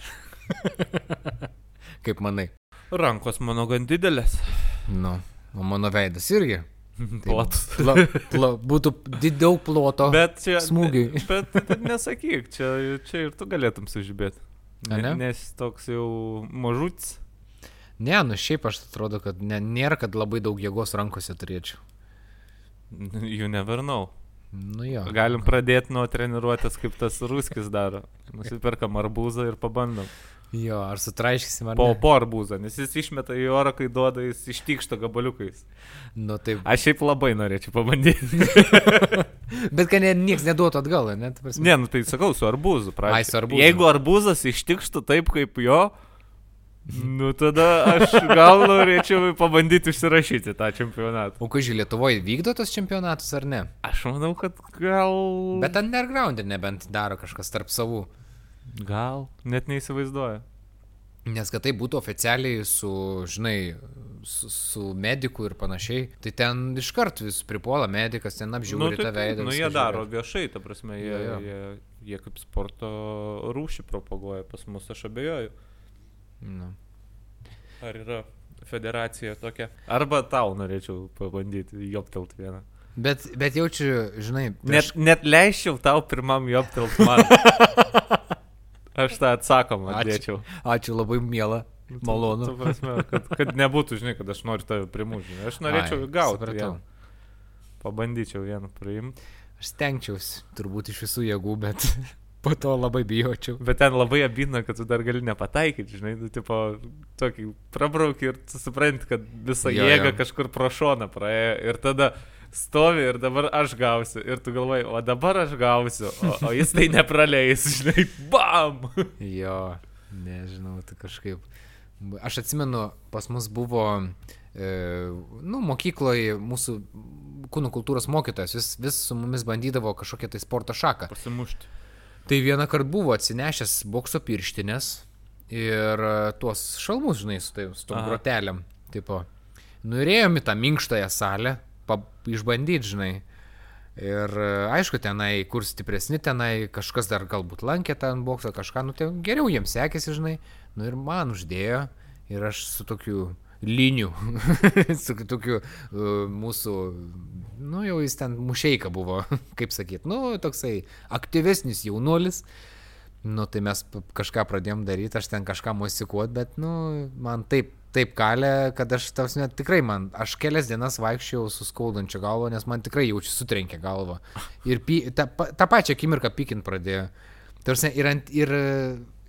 Kaip manai? Rankos mano gan didelės. Nu, o mano veidas irgi. Plotus. Pla, pla, būtų daug ploto. Bet čia... smūgiui. Bet taip nesakyk, čia, čia ir tu galėtum sužibėti. Ne? Nes toks jau mažutis. Ne, nu šiaip aš atrodo, kad ne, nėra, kad labai daug jėgos rankose turėčiau. You never know. Nu jo. Galim pradėti nuo treniruotės, kaip tas ruskis daro. Nusipirkam arbūzą ir pabandom. Jo, ar sutraiškysim ar Po, ne? po arbūzą, nes jis išmeta į orą, kai duoda, jis ištykšta gabaliukais. Nu taip. Aš šiaip labai norėčiau pabandyti. Bet kad ne, nieks neduotų atgal, ne? ta prasme. ne, nu tai sakau, su arbūzu. Ai, su arbūzu. Jeigu arbūzas ištikštų taip kaip jo, nu tada aš gal norėčiau pabandyti užsirašyti tą čempionatą. O kai žiūrėjau, Lietuvoje vykdo tos čempionatus ar ne? Aš manau, kad gal... Bet underground nebent daro kažkas tarp savų. Gal, net neįsivaizduoju. Nes kad tai būtų oficialiai su, žinai, su, su mediku ir panašiai, tai ten iškart vis pripuola medikas, ten apžiūri tai tą veidą. Nu, jie daro viešai, ta prasme, jie, Jo, jo. jie, jie kaip sporto rūšį propaguoja pas mus, aš abejoju. Nu. Ar yra federacija tokia? Arba tau norėčiau pabandyti joptelt vieną. Bet, bet jaučiu, žinai, Net, net leisčiau tau pirmam joptelt man. Aš tą atsakomą Ačiū. ačiū labai miela, malonu. Tu prasme, kad, kad nebūtų, žinai, kad aš noriu tave primužti. Aš norėčiau Ai, gauti vieną. Pabandyčiau vieną priimti. Aš stengčiausi, turbūt iš visų jėgų, bet po to labai bijočiau. Bet ten labai abina, kad tu dar gali nepataikyti, žinai, tu tipo tokį prabrauki ir tu supranti, kad visa Jo, jėga jo. kažkur pro šoną praėjo ir tada stovi ir dabar aš gausiu ir tu galvoji, o dabar aš gausiu, o, o jis tai nepraleis, žinai, bam! Jo, nežinau, tai kažkaip. Aš atsimenu, pas mus buvo, e, nu, mokykloje mūsų kūno kultūros mokytojas, vis, vis su mumis bandydavo kažkokią tai sporto šaką. Pasimušti. Tai vieną kartą buvo atsinešęs bokso pirštinės ir e, tuos šalmus, žinai, su, tai, su tom grotelėm. Tipo, nuėjom į tą minkštąją salę, išbandyti, žinai. Ir e, aišku, tenai, kur stipresni tenai, kažkas dar galbūt lankė ten boksą, kažką, nu tai geriau jiems sekėsi, žinai. Nu ir man uždėjo ir aš su tokiu liniu, su tokiu uh, mūsų, nu jau jis ten mušeika buvo, kaip sakyt, nu toksai aktyvesnis jaunuolis. Nu tai mes kažką pradėjom daryti, aš ten kažką mosikuot, bet, nu, man taip, taip kalė, kad aš, tavs net tikrai man, aš kelias dienas vaikščiau su skaudančia galva, nes man tikrai jaučiu sutrenkė galvą. Ir pi, tą, pa- tą pačią akimirką pikint pradėjo. Tarsi ir, ant, ir,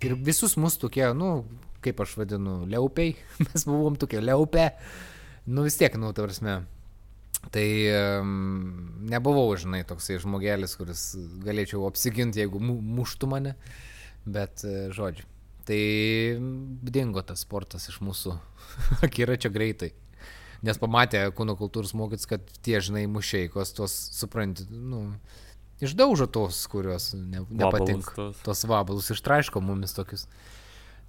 ir visus mus tokie, nu, kaip aš vadinu, liaupiai, mes buvom tokie liaupė, nu vis tiek, nu, tarsi. Tai um, nebuvau, žinai, toksai žmogelis, kuris galėčiau apsiginti, jeigu mu, muštų mane, bet e, žodžiu. Tai dingo tas sportas iš mūsų akiračio greitai. Nes pamatė kūno kultūros mokytis, kad tie, žinai, mušeikos, tuos, supranti, nu, išdaužo tos, kurios ne, nepatinka. tos. Tos vabalus ištraiško mumis tokius.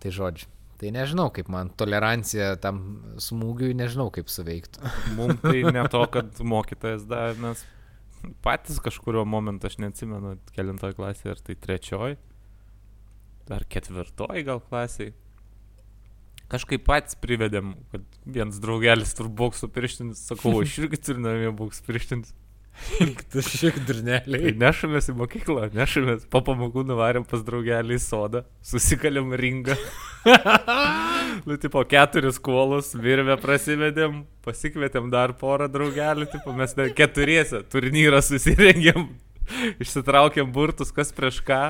Tai žodžiu. Tai nežinau, kaip man tolerancija tam smūgiui, nežinau, kaip suveiktų. Mums tai ne to, kad mokytojas davė, mes patys kažkurio momentu, aš neatsimenu, kelintoj klasėje, ar tai trečioj, ar ketvirtoj gal klasiai. Kažkaip patys privedėm, kad vienas draugelis turi boksų pirštinis, sakau, aš irgi turiu namie boksų pirštinis. Tu šiek Tai durneliai. nešamės į mokyklą, nešamės, po pamokų nuvarėm pas draugelį į sodą, susikalėm ringą. nu, tipo, keturis kuolus, virvę prasivedėm, pasikvietėm dar porą draugelių, tipo, mes keturiese turnyrą susirengėm, išsitraukėm burtus, kas prieš ką.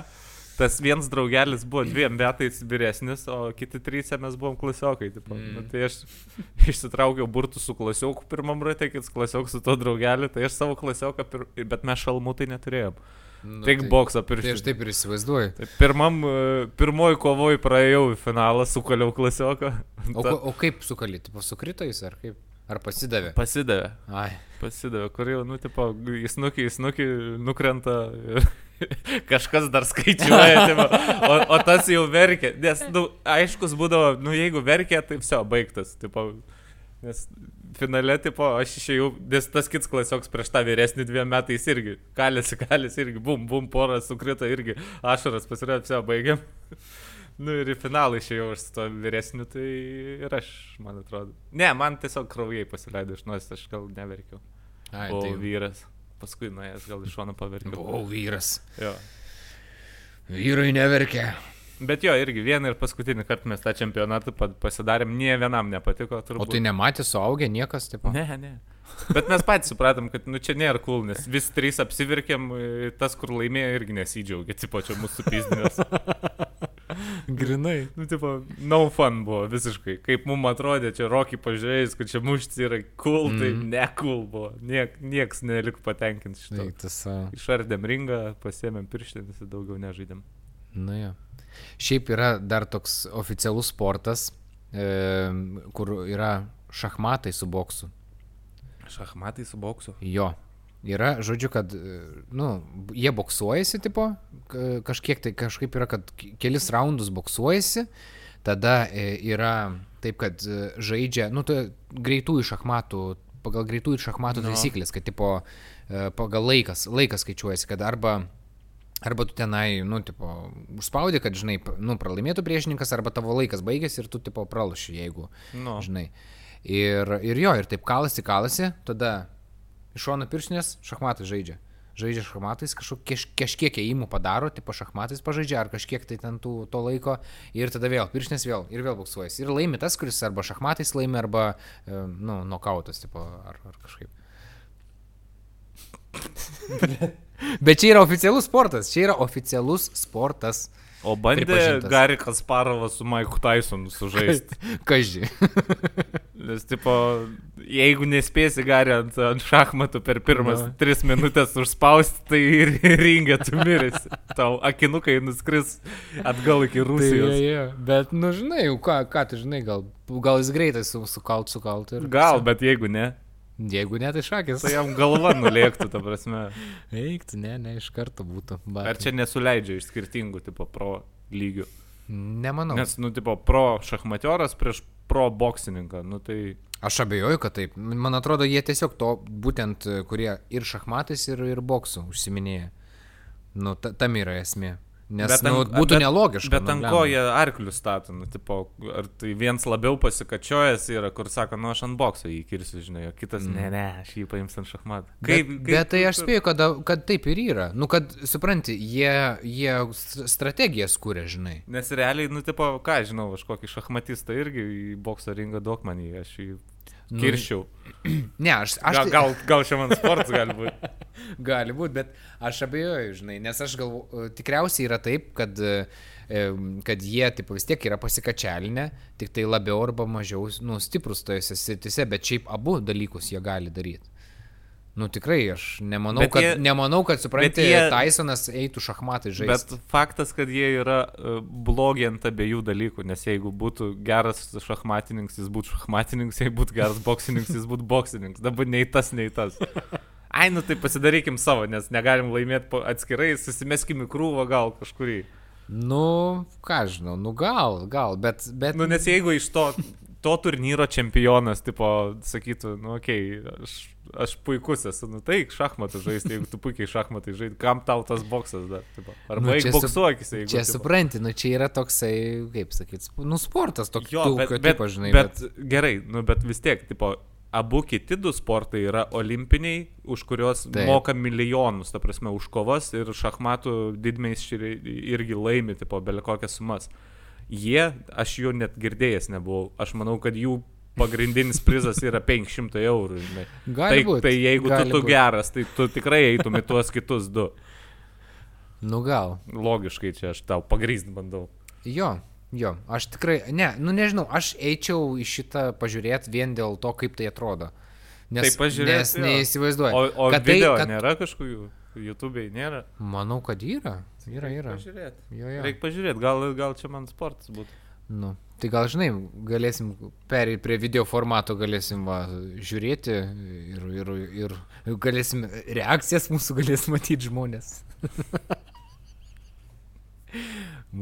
Tas vienas draugelis buvo dviem metais vyresnis, o kiti trys mes buvom klasiokai. Tipo. Mm. Nu, tai aš išsitraukiau burtus su klasioku pirmam ratė, kitas klasiok su to draugeliu, tai aš savo klasioką, pir... bet mes šalmų tai neturėjom. Nu, Tik boksą Tai aš taip ir įsivaizduoju. Tai pirmam, e, pirmoji kovoj praėjau į finalą, sukaliau klasioką. O, ko- o kaip sukalyti? Pasukrito jis ar kaip? Ar pasidavė? Pasidavė, Ai. pasidavė, kur jau, nu, tipo, į snukį, į snukį nukrenta ir kažkas dar skaičiuoja, tipo, o, o tas jau verkia, nes, nu, aiškus būdavo, nu, jeigu verkia, tai viso, baigtas, tipo, nes finale, tipo, aš išėjau, nes tas kits klasioks prieš tą vyresnį dviem metais irgi, kalėsi, kalėsi irgi, bum, bum, porą sukrito irgi, ašaras pasirodė, viso, baigiam. Nu ir į finalą išėjau aš su to vyresniu, tai ir aš, man atrodo. Ne, man tiesiog kraujai pasileido iš nosies, aš gal neverkiau. Ai, buvau tai vyras. Paskui nuėjęs gal iš šono paverkiau. buvau vyras. Jo. Vyrai neverkia. Bet jo, irgi vieną ir paskutinį kartą mes tą čempionatą pa- pasidarėm, nie vienam nepatiko. Turbūt. O tai nematė suaugę niekas, taip pat. Ne, ne. Bet mes patys supratom, kad nu, čia nėra cool, nes vis trys apsivirkėm, e, tas, kur laimėjo, irgi nesidžiaugia, tipo čia mūsų pizdinės. Grinai. Nu, tipo, no fun buvo visiškai. Kaip mums atrodė, čia Rocky pažiūrėjus, kad čia muštis yra cool, mm. tai Mhm. ne cool buvo. Niek, nieks nelik patenkinti. Eiktas savo. Išardėm ringą, pasėmėm pirštinės ir daugiau nežaidėm. Nu jo. Šiaip yra dar toks oficialus sportas, e, kur yra šachmatai su boksu. Šachmatai su boksu. Jo. Yra, žodžiu, kad, e, nu, jie boksuojasi, tipo, ka- kažkiek tai kažkaip yra, kad ke- kelis raundus boksuojasi, tada e, yra taip, kad e, žaidžia, nu, tai greitųjų šachmatų, pagal greitųjų šachmatų No. taisyklės, kad, tipo, pagal laikas, laikas skaičiuojasi, kad arba Arba tu tenai, nu, tipo, užspaudė, kad, žinai, nu, pralaimėtų priešininkas, arba tavo laikas baigėsi ir tu, tipo, pralaši, jeigu, Nu, žinai. Ir, ir jo, ir taip kalasi, kalasi, tada iš šono pirštinės šachmatai žaidžia. Žaidžia šachmatais, kažkok- kaž, kažkiek įimų padaro, tipo šachmatais pažaidžia, ar kažkiek tai ten tų, to laiko, ir tada vėl pirštinės vėl, ir vėl buksuojas. Ir laimi tas, kuris arba šachmatais laimi, arba, nu, nokautas, tipo, ar, ar kažkaip. Bet čia yra oficialus sportas, čia yra oficialus sportas. O bandė. Gary Kasparovas su Mike Tysonu sužaisti. Kaži. Nes, tipo, jeigu nespėsi Gary ant, ant šachmatų per pirmas Nu. tris minutės užspausti, tai ir ringė tu mirėsi. Tau akinukai nuskris atgal iki Rusijos. Tai, ja, bet, nu, žinai, ką, ką tu žinai, gal, gal jis greitai su, sukalt, sukalt ir... Gal, bet jeigu ne, Jeigu ne, tai šakės. tai jam galva nulėktų, ta prasme. Eiktų, ne, ne, iš karto būtų. Bat. Ar čia nesuleidžia iš skirtingų, tipo, pro lygių? Nemanau. Nes, nu, tipo, pro šachmatioras prieš pro boksininką, nu tai... Aš abejoju, kad taip. Man atrodo, jie tiesiog to, būtent, kurie ir šachmatais, ir, ir boksu užsiminėja. Nu, ta, tam yra esmė. Nes Bet nu, ant- būtų bet- nelogiška. Bet ant ko jie arklius stato, nu, tipo, ar tai viens labiau pasikačiojęs yra, kur sako, nu, aš ant bokso jį kirsiu, žinai, o kitas, mm. ne, ne, aš jį paimsiu ant šachmatų. Bet, bet tai aš spėju, kad, kad taip ir yra. Nu, kad, supranti, jie, jie strategijas kūrė, žinai. Nes realiai, nu, tipo, ką žinau, aš kokį šachmatistą irgi į bokso ringą duok man jį, aš jį kirščiau. Ne, aš... aš Gal, tai- gal, gal man sportas gali būti. Gali būti, bet aš abejoju, žinai, nes aš galvoju, tikriausiai yra taip, kad, e, kad jie taip vis tiek yra pasikačialinę, tik tai labiau arba mažiau, nu, stiprus tojose sritise, bet šiaip abu dalykus jie gali daryti. Nu tikrai, aš nemanau, Bet kad, jie- nemanau, kad supranti, jie- Tysonas eitų šachmatai Bet žaisti. faktas, kad jie yra uh, blogi ant abiejų dalykų, nes jeigu būtų geras šachmatininkas, jis būtų šachmatininkas, jei būtų geras boksininkas, jis būtų boksininkas. Dabar nei tas, nei tas. Ai, nu tai pasidarykim savo, nes negalim laimėti atskirai, susimeskim į krūvą gal kažkurį. Nu, ką žinau, nu gal, gal, bet... bet Nu, nes jeigu iš to, to turnyro čempionas, tipo, sakytų, nu, okei, okay, aš, aš puikus esu, nu tai šachmatų žaisti, jeigu tu puikiai šachmatai žaidži, kam tau tas boksas dar, tipo, arba Nu, eik su- boksuokis, jeigu. Čia tipo. supranti, nu čia yra toksai, kaip sakyt, nu sportas toks, Jo, bet, bet, tipo, žinai, bet, bet gerai, nu, bet vis tiek, tipo, abu kiti du sportai yra olimpiniai, už kuriuos Taip. Moka milijonus, ta prasme, už kovas ir šachmatų didmeistriai irgi laimi, tipo, belia kokias sumas. Jie, aš jų net girdėjęs nebuvau, aš manau, kad jų pagrindinis prizas yra 500 eurų, žinai. Gali tai, būt, tai jeigu gali tu, tu būt. geras, tai tu tikrai eitum į tuos kitus du. nu gal. Logiškai čia aš tau pagryst bandau. Jo, jo, aš tikrai, ne, nu nežinau, aš eičiau į šitą pažiūrėti vien dėl to, kaip tai atrodo. Nes, Tai pažiūrėt, nes neįsivaizduoju. O, o kad video tai, kad, nėra kažkokių, YouTube'ai nėra. Manau, kad yra. Yra, yra. Pažiūrėti. Jo, jo. Reikia pažiūrėti, gal, gal čia man sportas būtų. Nu, tai gal žinai, galėsim perėti prie video formato, galėsim va, žiūrėti ir, ir, ir galėsim reakcijas mūsų galės matyti žmonės.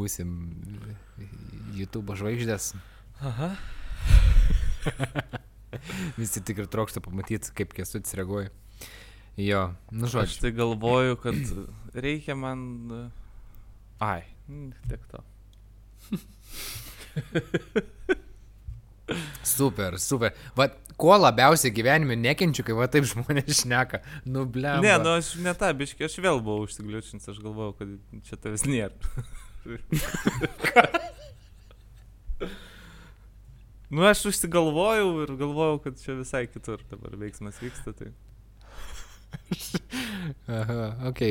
Būsim YouTube žvaigždės. Aha. Visi tikrai trokšta pamatyti, kaip kesutis reaguoja. Jo, nu Aš žodžiu. tai galvoju, kad reikia man... e, Ai, mm, tiek to. Super, super. Va, ko labiausiai gyvenime nekenčiu, kai va taip žmonės šneka. Nu, blem. Ne, nu aš ne tą, biškai, aš vėl buvau užsigliučinęs, aš galvojau, kad čia tavęs nėra. nu, aš užsigalvojau ir galvojau, kad čia visai kitur dabar veiksmas vyksta. Tai. Aha, ok.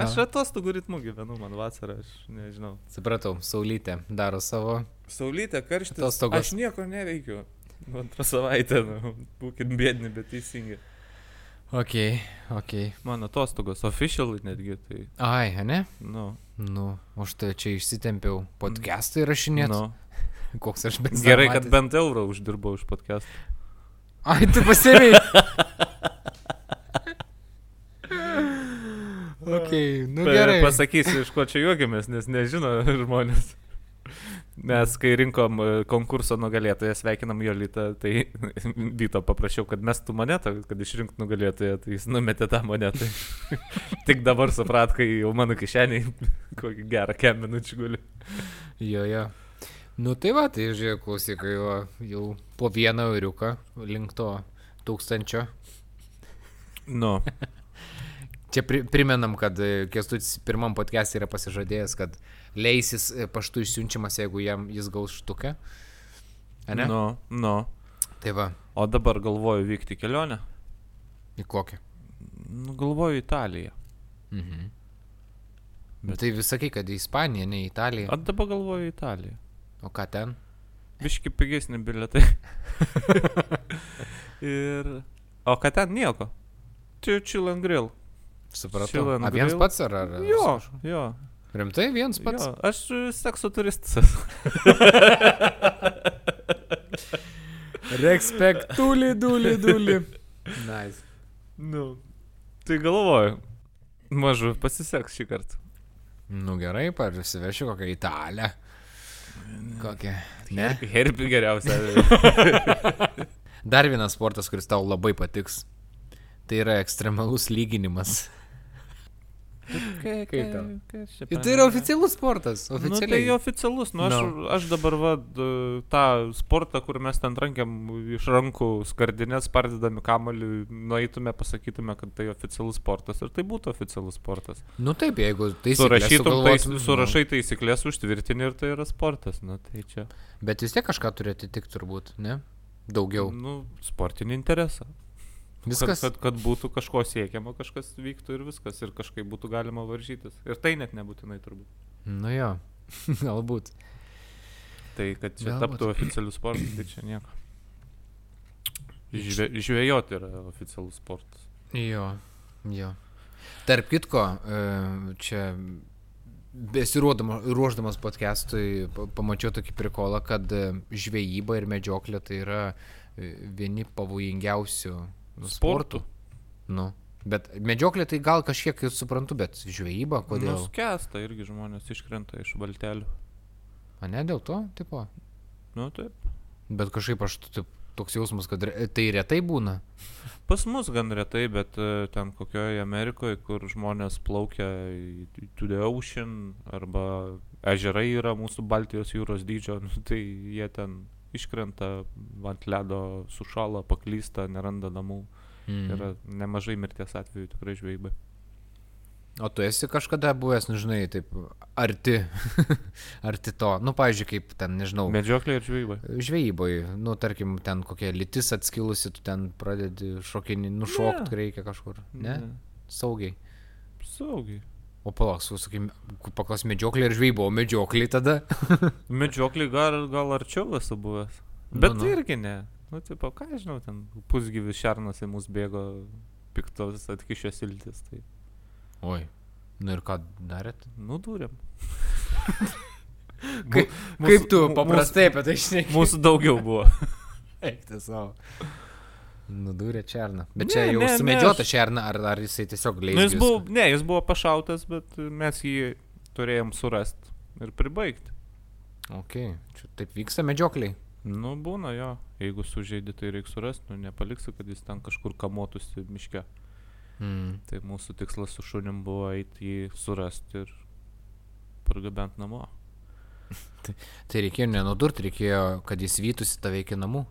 Aš atostogų ritmu gyvenu, man vasarą, aš nežinau. Supratau, Saulytė daro savo. Saulytė, karštis. Atostogos. Aš nieko neveikiu. Nu, Antrą savaitę, nu, būkit bėdini, bet teisingi. Ok, ok. Mano atostogos, official netgi, tai, Ai, ne? nu, Nu, už tai čia išsitempiau podcastą įrašinėti. nu. Koks aš bent Gerai, kad bent eurą uždirbau už podcast. Ai, tu pasiriai. ok, nu gerai. Pasakysiu, iš ko čia juokiamės, nes nežino žmonės. Mes, kai rinkom e, konkurso nugalėtoją, sveikinam Jolitą, tai Vyto paprašiau, kad mestų monetą, kad išrinkt nugalėtoją, tai jis numetė tą monetą. Tik dabar suprat, kai jau mano kišeniai kokį gerą kem minučių guli. Jo, jo. Nu tai va, tai žiūrėk, klausykai, va, jau po vieną euriuką link to tūkstančio. Nu, Čia pri, primenam, kad e, Kestutis pirmam podcast yra pasižadėjęs, kad leisis e, paštu išsiunčiamas, jeigu jam jis gaus štukę. Ane? nu, nu. Tai va, O dabar galvoju vykti kelionę. į kokią. Nu, galvoju Italiją. Mhm. Bet-. Tai vis sakai, kad į Ispaniją, ne į Italiją. O dabar galvoju Italiją. O ką ten? Biški pigesni biletai. Ir... O ką ten nieko? Čia chill and grill. Supratau. A vienas pats ar... ar Jo, jo. Rimtai, vienas pats. jo. Aš sekso turistas. Respekt, duli, duli, duli. Nice. nu. Tai galvoju. Mažu pasiseks šį kartą. Nu gerai, parsivešiu kokią italę. Kokią. Ne? Herbi geriausia. Dar vienas sportas, kuris tau labai patiks. Tai yra ekstremalus lyginimas. Kaip tau? Ir tai yra oficialus sportas. Nu, tai Oficialiai. oficialus, nu aš, No. aš dabar va, tą sportą, kur mes ten rankiam iš rankų skardinės, pardedami kamalį, nueitume, pasakytume, kad tai oficialus sportas ir tai būtų oficialus sportas. Nu taip, jeigu tai Surašytum, tai, surašai taisyklės, užtvirtini ir tai yra sportas. Nu, tai čia. Bet vis tiek kažką turi atitikti turbūt, ne? Daugiau. Nu, sportinį interesą. Viskas. Kad, kad, kad būtų kažko siekiama, kažkas vyktų ir viskas, ir kažkaip būtų galima varžytis. Ir tai net nebūtinai turbūt. Nu jo, galbūt. Tai, kad čia Galbūt. taptų oficialių sportų, tai čia nieko. Žve, žvėjoti yra oficialus sportas. Jo, jo. Tarp kitko, e, čia besiruodamas podcastui pa- pamačiau tokį prikolą, kad e, žvejyba ir medžioklė tai yra e, vieni pavojingiausių nu, sportų. Sportų. Nu. Bet medžioklė tai gal kažkiek ir suprantu, bet žvejyba, kodėl? Nuskesta irgi žmonės iškrenta iš valtelių. A ne dėl to, tipo. Nu taip. Bet kažkaip aš taip, toks jausmas, kad re, tai retai būna. Pas mus gan retai, bet e, ten kokioje Amerikoje, kur žmonės plaukia į to the ocean arba ežerai yra mūsų Baltijos jūros dydžio, nu, tai jie ten iškrenta ant ledo, sušala, paklysta, neranda namų. Mm. Yra nemažai mirties atvejų tikrai žvejybai. O tu esi kažkada buvęs, nu žinai, taip arti, arti to. Nu, pavyzdžiui, kaip ten, nežinau, Medžioklė ir žvejybai. žvejyboje, nu, tarkim, ten kokia lytis atskilusi, tu ten pradedi šokinį, nušokti Ne. reikia kažkur. Ne? Saugiai. Saugiai. O palauk, sakykim, paklas medžioklė ir žvejyba, o medžioklė tada. Medžioklį gal, gal arčiau esu buvęs. Bet nu. nu, irgi ne. Nu, tipo, ką žinau, ten pusgyvis šernas į mus bėgo piktos atkišęs iltis. Tai Oi. Nu ir ką darėt? nudūrėm. Kaip, Mūsų- kaip tu mūsų- paprastai apie tai šneki? Mūsų daugiau buvo. Eik tu savo. Nudūrė černą. Bet Ne, čia jau ne, sumedžiota aš- černą, ar, ar jisai tiesiog leidžia? Nu, jis buvo, ne, jis buvo pašautas, bet mes jį turėjom surasti ir pribaigti. Ok, čia taip vyksta medžiokliai. Nu, būna jo. Jeigu sužeidi, tai reikia surasti, nu, nepaliksi, kad jis ten kažkur kamotųsi miške. Mm. Tai mūsų tikslas su šunim buvo eiti jį surasti ir pargabent namo. Tai reikėjo nenudurti, reikėjo, kad jis vytųsi tave iki namų.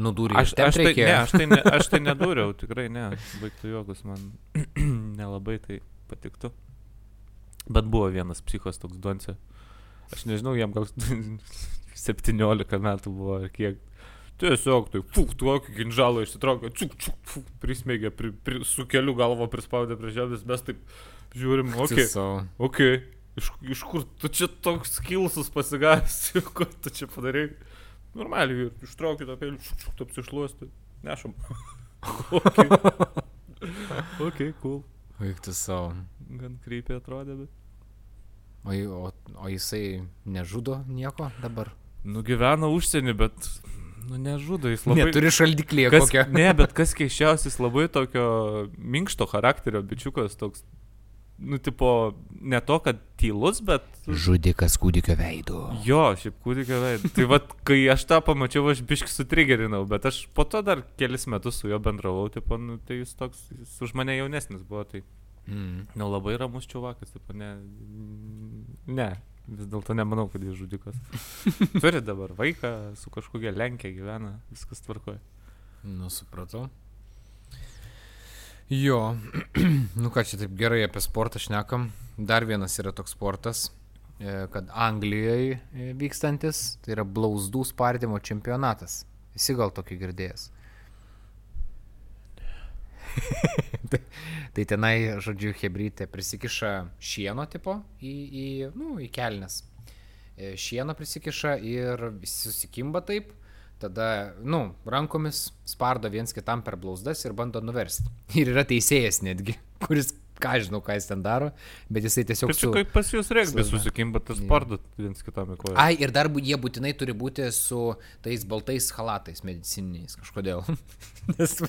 Nudūrė. Aš, aš, tai, ne, aš, tai ne, aš tai nedūriau, tikrai ne. Baigtų jokus man nelabai tai patiktų. Bet buvo vienas psichos toks donce. Aš nežinau, jam gal 17 metų buvo ar kiek. Tiesiog tai, fuk, tokį ginžalą išsitraukė, čuk, čuk, fuk, prismėgė, pri, pri, su keliu galvo prispaudė prie žemės, mes taip žiūrim, okei. Okay, okay. Iš, iš kur tu čia toks kilsus pasigavęs, ko tu čia padarai? Normaliai, ištraukit tą pelį, šuk, šuk, apsišluosti, nešam. ok. ok, cool. Vaiktų savo. Gan krypiai atrodė, bet. O, o, o jisai nežudo nieko dabar? Nugyvena užsienį, bet Nu, nežudo jis labai. Neturi šaldiklį kas, kokią. Ne, bet kas keiščiausias, labai tokio minkšto charakterio bičiukas, toks, nu, tipo, ne to, kad tylus, bet... Žudikas kūdikio veidu. Jo, šiaip kūdikio veidu. Tai vad, kai aš tą pamačiau, aš biški sutrigerinau, bet aš po to dar kelis metus su juo bendravau, tipo, nu, tai jis toks, jis už mane jaunesnis buvo, tai... Mm. Nu, labai ramus čiuvakas, tipo, ne... Ne, vis dėlto nemanau, kad jis žudikas. Turi dabar vaiką, su kažkokia Lenkija gyvena, viskas tvarkoja. Nu, supratau. Jo, nu ką čia taip gerai apie sportą šnekam. Dar vienas yra toks sportas, e, kad Anglijoje vykstantis, tai yra blausdų spardymo čempionatas. Esi gal tokį girdėjęs? tai, tai tenai, žodžiu, hebrytė prisikiša šieno tipo į, į, nu, į kelnes. E, šieno prisikiša ir susikimba taip, tada, nu, rankomis spardo viens kitam per blauzdas ir bando nuversti. Ir yra teisėjas netgi, kuris ką žinau, ką jis ten daro, bet jisai tiesiog... Su... kaip pas jūs regbis susikimba tas spardat viens kitam į koją. Ai, ir dar jie būtinai turi būti su tais baltais halatais medicininiais kažkodėl. Nes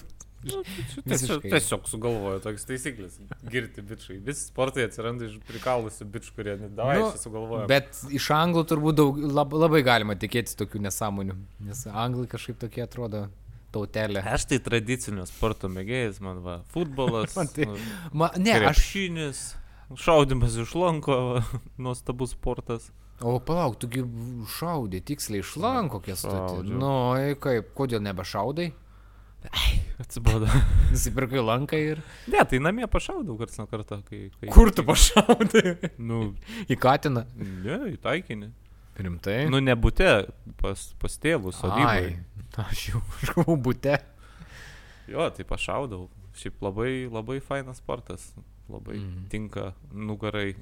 Nu, tiesiog, tiesiog sugalvojo tokias taisyklės. Girti bičiai. Visi sportai atsiranda iš prikalusių bičių, kurie nedavai nu, sugalvojo. Bet iš anglų turbūt daug, lab, labai galima tikėtis tokių nesąmonių. Nes anglai kažkaip tokie atrodo tautelė. Aš tai tradicinio sporto mėgėjas, man va, futbolas. man tai, ma, ne, krepšinis, aš... šaudimas iš lanko, nuostabus sportas. O palauk, tugi šaudė tiksliai iš lanko, kokie stoti. Nu, kaip, kodėl nebešaudai? Atsibodo. Nusipirkai lanką ir... Ne, tai namie pašaudau karts nuo karto. Kai, kai... Kur tu pašaudai? Nu, į Katiną. Ne, į taikinį. Rimtai? Nu, ne būte, pas, pas tėvus, o gyvai. Aš jau kažkau būte. Jo, tai pašaudau. Šiaip labai, labai fainas sportas. Labai mm. tinka nugarai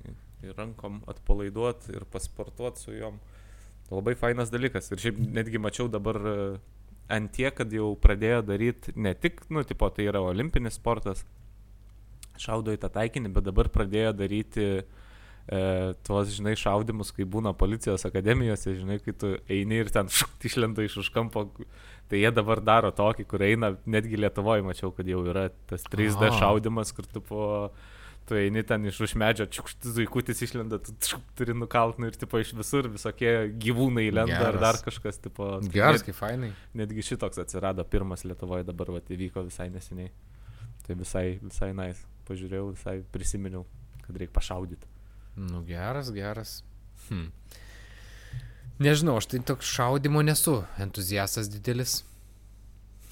ir rankom atpalaiduoti ir pasportuoti su juom. Labai fainas dalykas. Ir šiaip netgi mačiau dabar ant tiek, kad jau pradėjo daryti ne tik, nu, tipo, tai yra olimpinis sportas, šaudo į tą taikinį, bet dabar pradėjo daryti e, tuos, žinai, šaudimus, kai būna policijos akademijose, žinai, kai tu eini ir ten šukt išlenda iš už kampo, tai jie dabar daro tokį, kur eina, netgi Lietuvoje mačiau, kad jau yra tas 3D Aha. šaudimas, kur tu po tu eini ten iš už medžio, čiukštis zuikutis išlenda, tu čiuk, turi nukalt, nu ir tipo iš visur visokie gyvūnai lenda Geras. ar dar kažkas, tipo. Geras, kaip fainai. Netgi šitoks atsirado pirmas Lietuvoje dabar, va, įvyko visai neseniai. Tai visai, visai nais. Nice. Pažiūrėjau, visai prisiminiau, kad reikia pašaudyti. Nu, geras, geras. Hm. Nežinau, aš tai toks šaudimo nesu entuziastas didelis.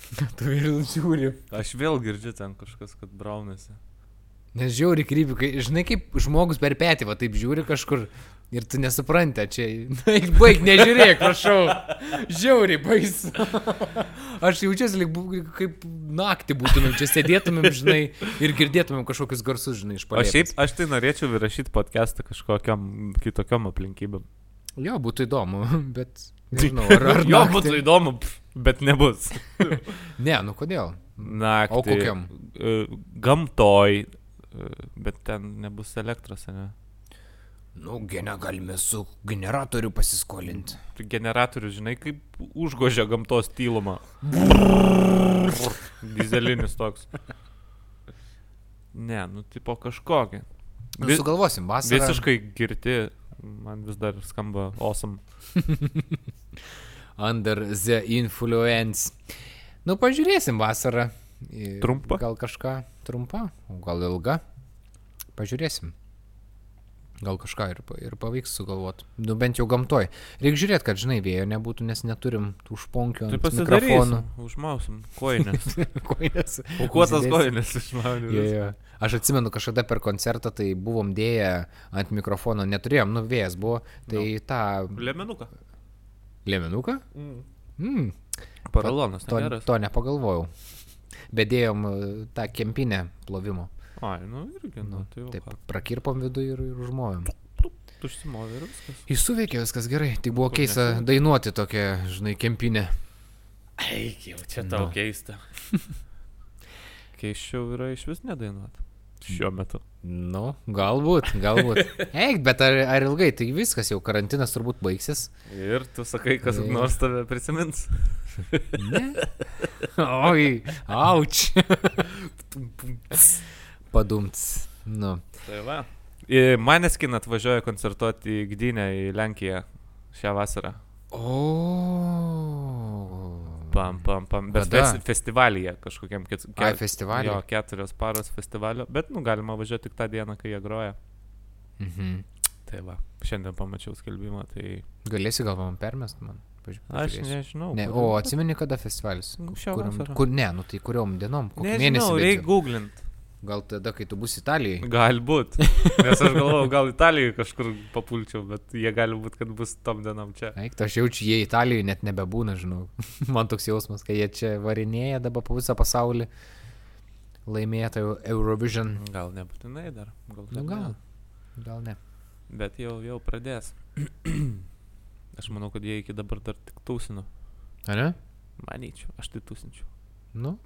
tu ir žiūri. Aš vėl girdžiu ten kažkas, kad braunasi. Nes žiauri krypiu, kai, žinai, kaip žmogus per petį, va taip žiūri kažkur ir tu nesupranti, čia, na, baig, nežiūrėk, prašau. Žiauri, baisu. Aš jaučiuosi, lyg kaip naktį būtumėm, čia sėdėtumėm, žinai, ir girdėtumėm kažkokius garsus, žinai, iš palėpės. Aš šiaip, aš tai norėčiau įrašyti podcastą kažkokiam kitokiam aplinkybėm. Jo, būtų įdomu, bet nežinau, ar, ar jo būtų įdomu, bet nebus. ne, nu kodėl? Naktį. O kokiam? E, gamtoj, bet ten nebus elektros, ne? Nu, gene galime su generatoriu pasiskolinti. Generatorius, žinai, kaip užgožia gamtos tylumą. Dizelinis toks. Ne, nu, tipo kažkokį. Nu, sugalvosim, vasarą. Visiškai girti, man vis dar skamba awesome. Under the influence. Nu, pažiūrėsim vasarą. Trumpa. Gal kažką trumpa, o gal ilga. Pažiūrėsim. Gal kažką ir, ir pavyks sugalvoti. Nu, bent jau gamtoj. Reikia žiūrėti, kad, žinai, vėjo nebūtų, nes neturim tų šponkių Tai pasidarysim. Užmausim koinės. Koinės. Aukuotas Užsidėsim. koinės išmausim. Jo, jo. Aš atsimenu, kažkada per koncertą tai buvom dėję ant mikrofono, neturėjom, nu vėjas buvo, tai Nu. tą Lemenuką. lėminuką? Mm, Paralonas, to, to nepagalvojau. Bet dėjom e, tą kempinę plovimo. Ai, nu irgi, nu, tai jau. Taip, ką. prakirpom vidų ir, ir užmovėm. Užsimovė ir viskas. Jis suveikė viskas gerai, tik buvo Kur keista nesuveikė? dainuoti tokią, žinai, kempinę. Eik, jau čia tau tau keista. Keiščiau yra iš vis nedainuoti. Šiuo metu. Nu, galbūt, galbūt. Eik, bet ar, ar ilgai, tai viskas, jau karantinas turbūt baigsis. Ir tu sakai, kas Ir- nors tave prisimins. Ne? Oi, auč. Padumts. Nu. Tai va. Maneskin atvažiuoja koncertuoti į Gdynę, į Lenkiją šią vasarą. O. Pam, pam, pam. Bet Kada? fes, festivalyje kažkokiam ket, Ai, festivalyje? Jo, keturios paros festivalio. Bet, nu, galima važiuoti tik tą dieną, kai jie groja. Mhm. Tai va, šiandien pamačiau skelbimą, tai... Galėsi gal man permest man? Aš nežinau. Ne, o atsimeni kada festivalis? Nu, šią vasarą. kur, ne, nu tai kuriom dienom? Nežinau, mėnesį? reikia jau? googlint. Gal tada, kai tu bus Italijai? Galbūt. Nes aš galvojau, gal Italijoje kažkur papulčiau, bet jie gali būti, kad bus tom dienom čia. Eik, tai aš jaučiu, jie Italijoje net nebebūna, žinau. Man toks jausmas, kai jie čia varinėja dabar po visą pasaulį. Laimėtojų Eurovision. Gal nebūtinai dar. Gal, Nu gal. ne. Gal ne. Bet jau, jau pradės. aš manau, kad jie iki dabar dar tik tūsino. Ar ne? Manyčiau, aš tai tūsinčiau. Nu.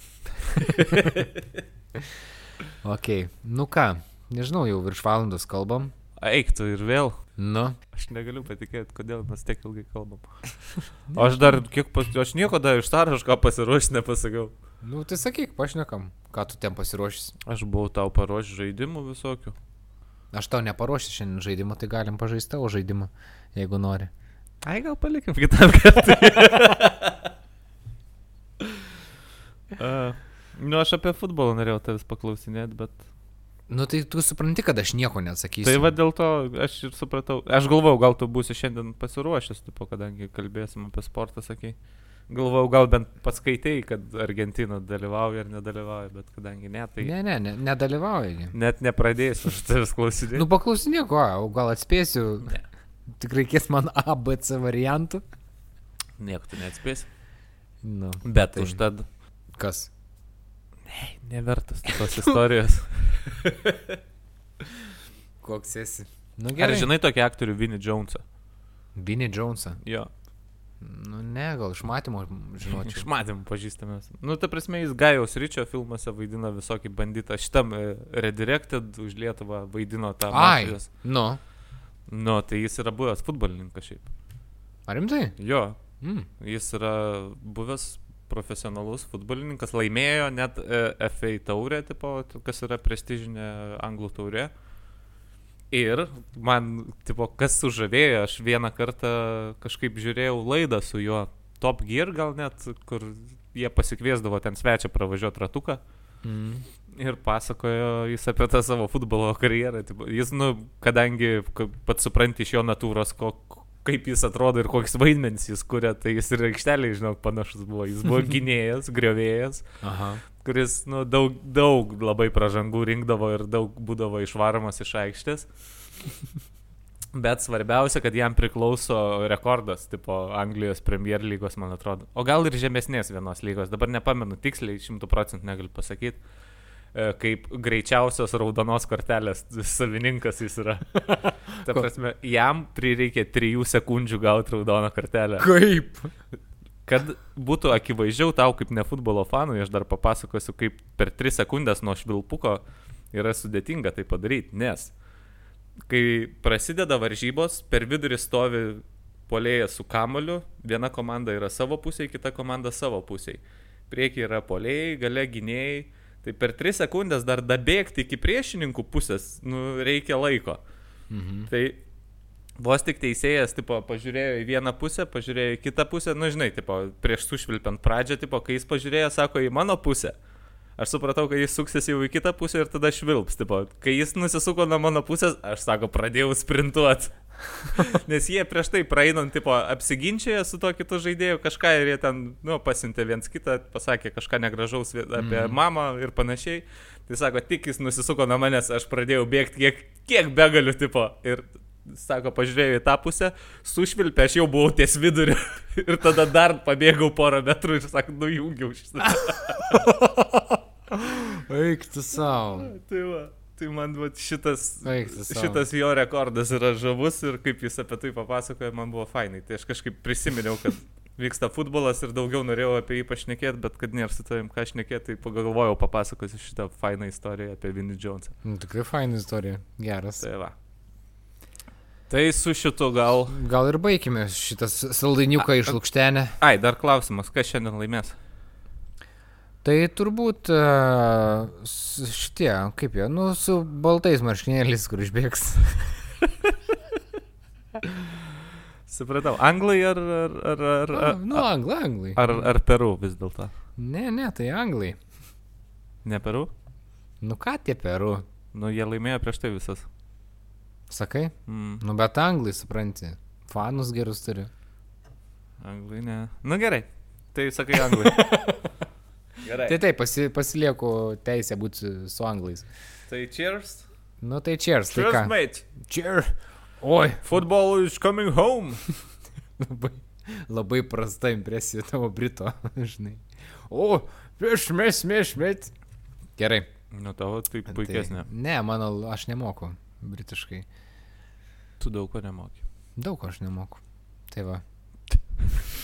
ok, nu ką, nežinau, jau virš valandos kalbam. Eik tu ir vėl. Nu, Aš negaliu patikėti, kodėl mes tiek ilgai kalbam. O aš dar, kiek pas... Aš nieko dar iš sąrašo pasiruošęs nepasakiau. nu tai sakyk, pašnekam, ką tu ten pasiruošęs. Aš buvau tau paruošęs žaidimų visokių. Aš tau neparuošiu šiandien žaidimą, tai galim pažaisti tavo žaidimą, jeigu nori. Ai, gal palikim kitam kartui. uh, nu, aš apie futbolą norėjau tavęs paklausinėti, bet... Nu tai tu supranti, kad aš nieko neatsakysiu. Tai va dėl to aš ir supratau. Aš galvojau, gal tu būsi šiandien pasiruošęs, tipo, kadangi kalbėsim apie sportą, sakai. Galvojau, gal bent paskaitėjai, kad Argentina dalyvauja ar nedalyvauja, bet kadangi ne, tai ne. Ne, ne, ne nedalyvauja. net nepradėsiu aš tavęs klausinėti. Nu paklausinėk, o, o gal atspėsiu. Tik reikės man A, B, C variantų. Nieko tu neatspėsi. Nu, Bet tai. užtad kas? Nevertas tos istorijos. Koks esi? Nu Ar žinai tokį aktorių Vinnie Jonesą? Vinnie Jonesą. Jo. Nu ne, gal iš matymo žinočiau. Išmatėm pažįstamės. Nu, ta prasme, jis Gajaus Ryčio filmuose vaidina visokį bandytą. Šitam e, Redirected už Lietuvą vaidino tą. Ai, mafijos. nu. Nu, tai jis yra buvęs futbolininkas šiaip. Ar rimtai? Jo, Mm. jis yra buvęs profesionalus futbolininkas, laimėjo net e, FA taurę, tipo, kas yra prestižinė anglų taurė. Ir man, tipo, kas sužavėjo, aš vieną kartą kažkaip žiūrėjau laidą su juo, Top Gear gal net, kur jie pasikviesdavo ten svečią pravažiuoti ratuką. Mm. Ir pasakojo jis apie tą savo futbolo karjerą. Jis, nu, kadangi ka- pats supranti iš jo natūros, ko, kaip jis atrodo ir kokius vaidmenis jis kuria, tai jis ir aikšteliai, žinok, panašus buvo. Jis buvo gynėjas, griovėjas, Aha. kuris, nu, daug, daug labai pražangų rinkdavo ir daug būdavo išvaromas iš aikštės. Bet svarbiausia, kad jam priklauso rekordas, tipo Anglijos Premier lygos, man atrodo. O gal ir žemesnės vienos lygos, dabar nepamenu tiksliai, šimtų procentų negaliu pasakyti. E, Kaip greičiausios raudonos kortelės savininkas jis yra. Ta prasme, jam prireikė trijų sekundžių gauti raudoną kortelę. Kaip? Kad būtų akivaizdžiau tau kaip ne futbolo fanui, aš dar papasakosiu, kaip per 3 sekundės nuo švilpuko yra sudėtinga tai padaryti, nes kai prasideda varžybos, per vidurį stovi polėjas su kamoliu, viena komanda yra savo pusėje, kita komanda savo pusėje. Priekyje yra polėjai, gale gynėjai, tai per 3 sekundės dar dabėgti iki priešininkų pusės, nu, reikia laiko. Mhm. Tai vos tik teisėjas, tipo, pažiūrėjo į vieną pusę, pažiūrėjo į kitą pusę, nu žinai, tipo, prieš sušvilpiant pradžią, tipo, kai jis pažiūrėjo, sako, į mano pusę. aš supratau, kad jis suksis jau į kitą pusę ir tada švilps, tipo. Kai jis nusisuko nuo mano pusės, aš sako, pradėjau sprintuoti. Nes jie prieš tai praeinant, tipo, apsiginčioje su to kitu žaidėju kažką ir jie ten, nu, pasintė viens kitą, pasakė kažką negražaus apie mm. mamą ir panašiai. Tai sako, tik jis nusisuko nuo manęs, aš pradėjau bėgti kiek, kiek begaliu, tipo. Ir sako, pažiūrėjau į tą pusę, sušvilpė, aš jau buvau ties viduriu. Ir tada dar pabėgau porą metrų ir sako, nujungiau šitą. Eik tu savo. Tai, va, tai man va, šitas, šitas jo rekordas yra žavus ir kaip jis apie tai papasakojo, man buvo fainai. Tai aš kažkaip prisiminiau, kad vyksta futbolas ir daugiau norėjau apie jį pašnekėti, bet kad nėra su tavim ką šnekėti, tai pagalvojau papasakosiu šitą fainą istoriją apie Vinny Jonesą. Nu, tikrai faina istorija. Geras. Tai va. Tai su šitu gal... Gal ir baigime šitas saldainiuką iš lūkštenę. Ai, dar klausimas, kas šiandien laimės? Tai turbūt uh, šitie, kaip jie, nu, su baltais marškinėliais, kur išbėgs. Supratau, anglai ar... ar, ar, ar, Nu, ar, nu, anglai, anglai. ar, ar Peru vis dėlto? Ne, ne, tai anglai. Ne Peru? Nu ką tie peru? Nu, jie laimėjo prieš tai visas. Sakai? Mm. Nu, bet anglai, supranti. Fanus gerus turi. Anglai ne. Nu gerai. Tai sakai anglai. gerai. Tai taip, pasi, pasilieku teisę būti su anglais. Tai cheers. Nu, tai cheers, tai Cheers, ką? mate. Cheers. Oi, Football is coming home. labai, labai prasta impresija tavo Brito, žinai. O, prieš mes, mes, mes. Gerai. Nu, tavo tai puikesnė. Tai, ne, mano, aš nemoku britiškai. Tu daug ko nemoki. Daug ko aš nemoku. Tai va.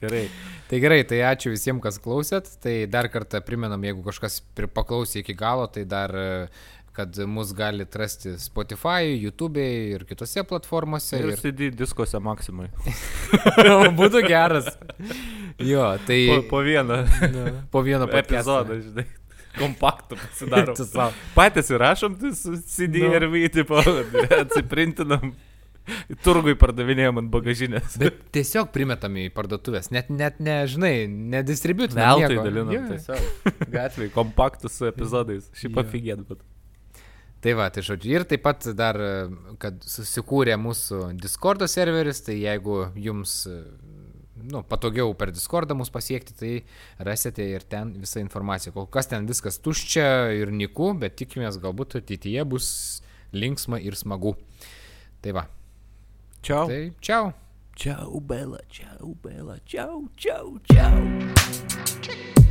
Gerai. Tai gerai, tai ačiū visiems, kas klausėt. Tai dar kartą primenam, jeigu kažkas paklausė iki galo, tai dar, kad mus gali rasti Spotify, YouTube ir kitose platformose. Ir Ir... CD diskose maksimai. Būtų geras. Jo, tai Po, po vieną po vieno podcast'o. epizodą, žinai. Kompaktų pasidarom. Patys įrašom, tai CD Nu. ir V, tipo, atsiprintinam. Turgui pardavinėjom ant bagažinės. Bet tiesiog primetam į parduotuvės, net, net nežinai, nedistributinam. Veltui dalinam Jo. tiesiog. Gatvėj, kompaktus su epizodais. Šiaip Jo. afigėt, bet. Tai va, tai žodžiu. Ir taip pat dar, kad susikūrė mūsų Discord serveris, tai jeigu jums nu, patogiau per Discordą mus pasiekti, tai rasite ir ten visą informaciją. Kol kas ten viskas tuščia ir niku, bet tikimės galbūt ateityje bus linksma ir smagu. Tai va. Tchau. Sei. Tchau. Tchau, Bela. Tchau, Bela. Tchau, tchau, tchau.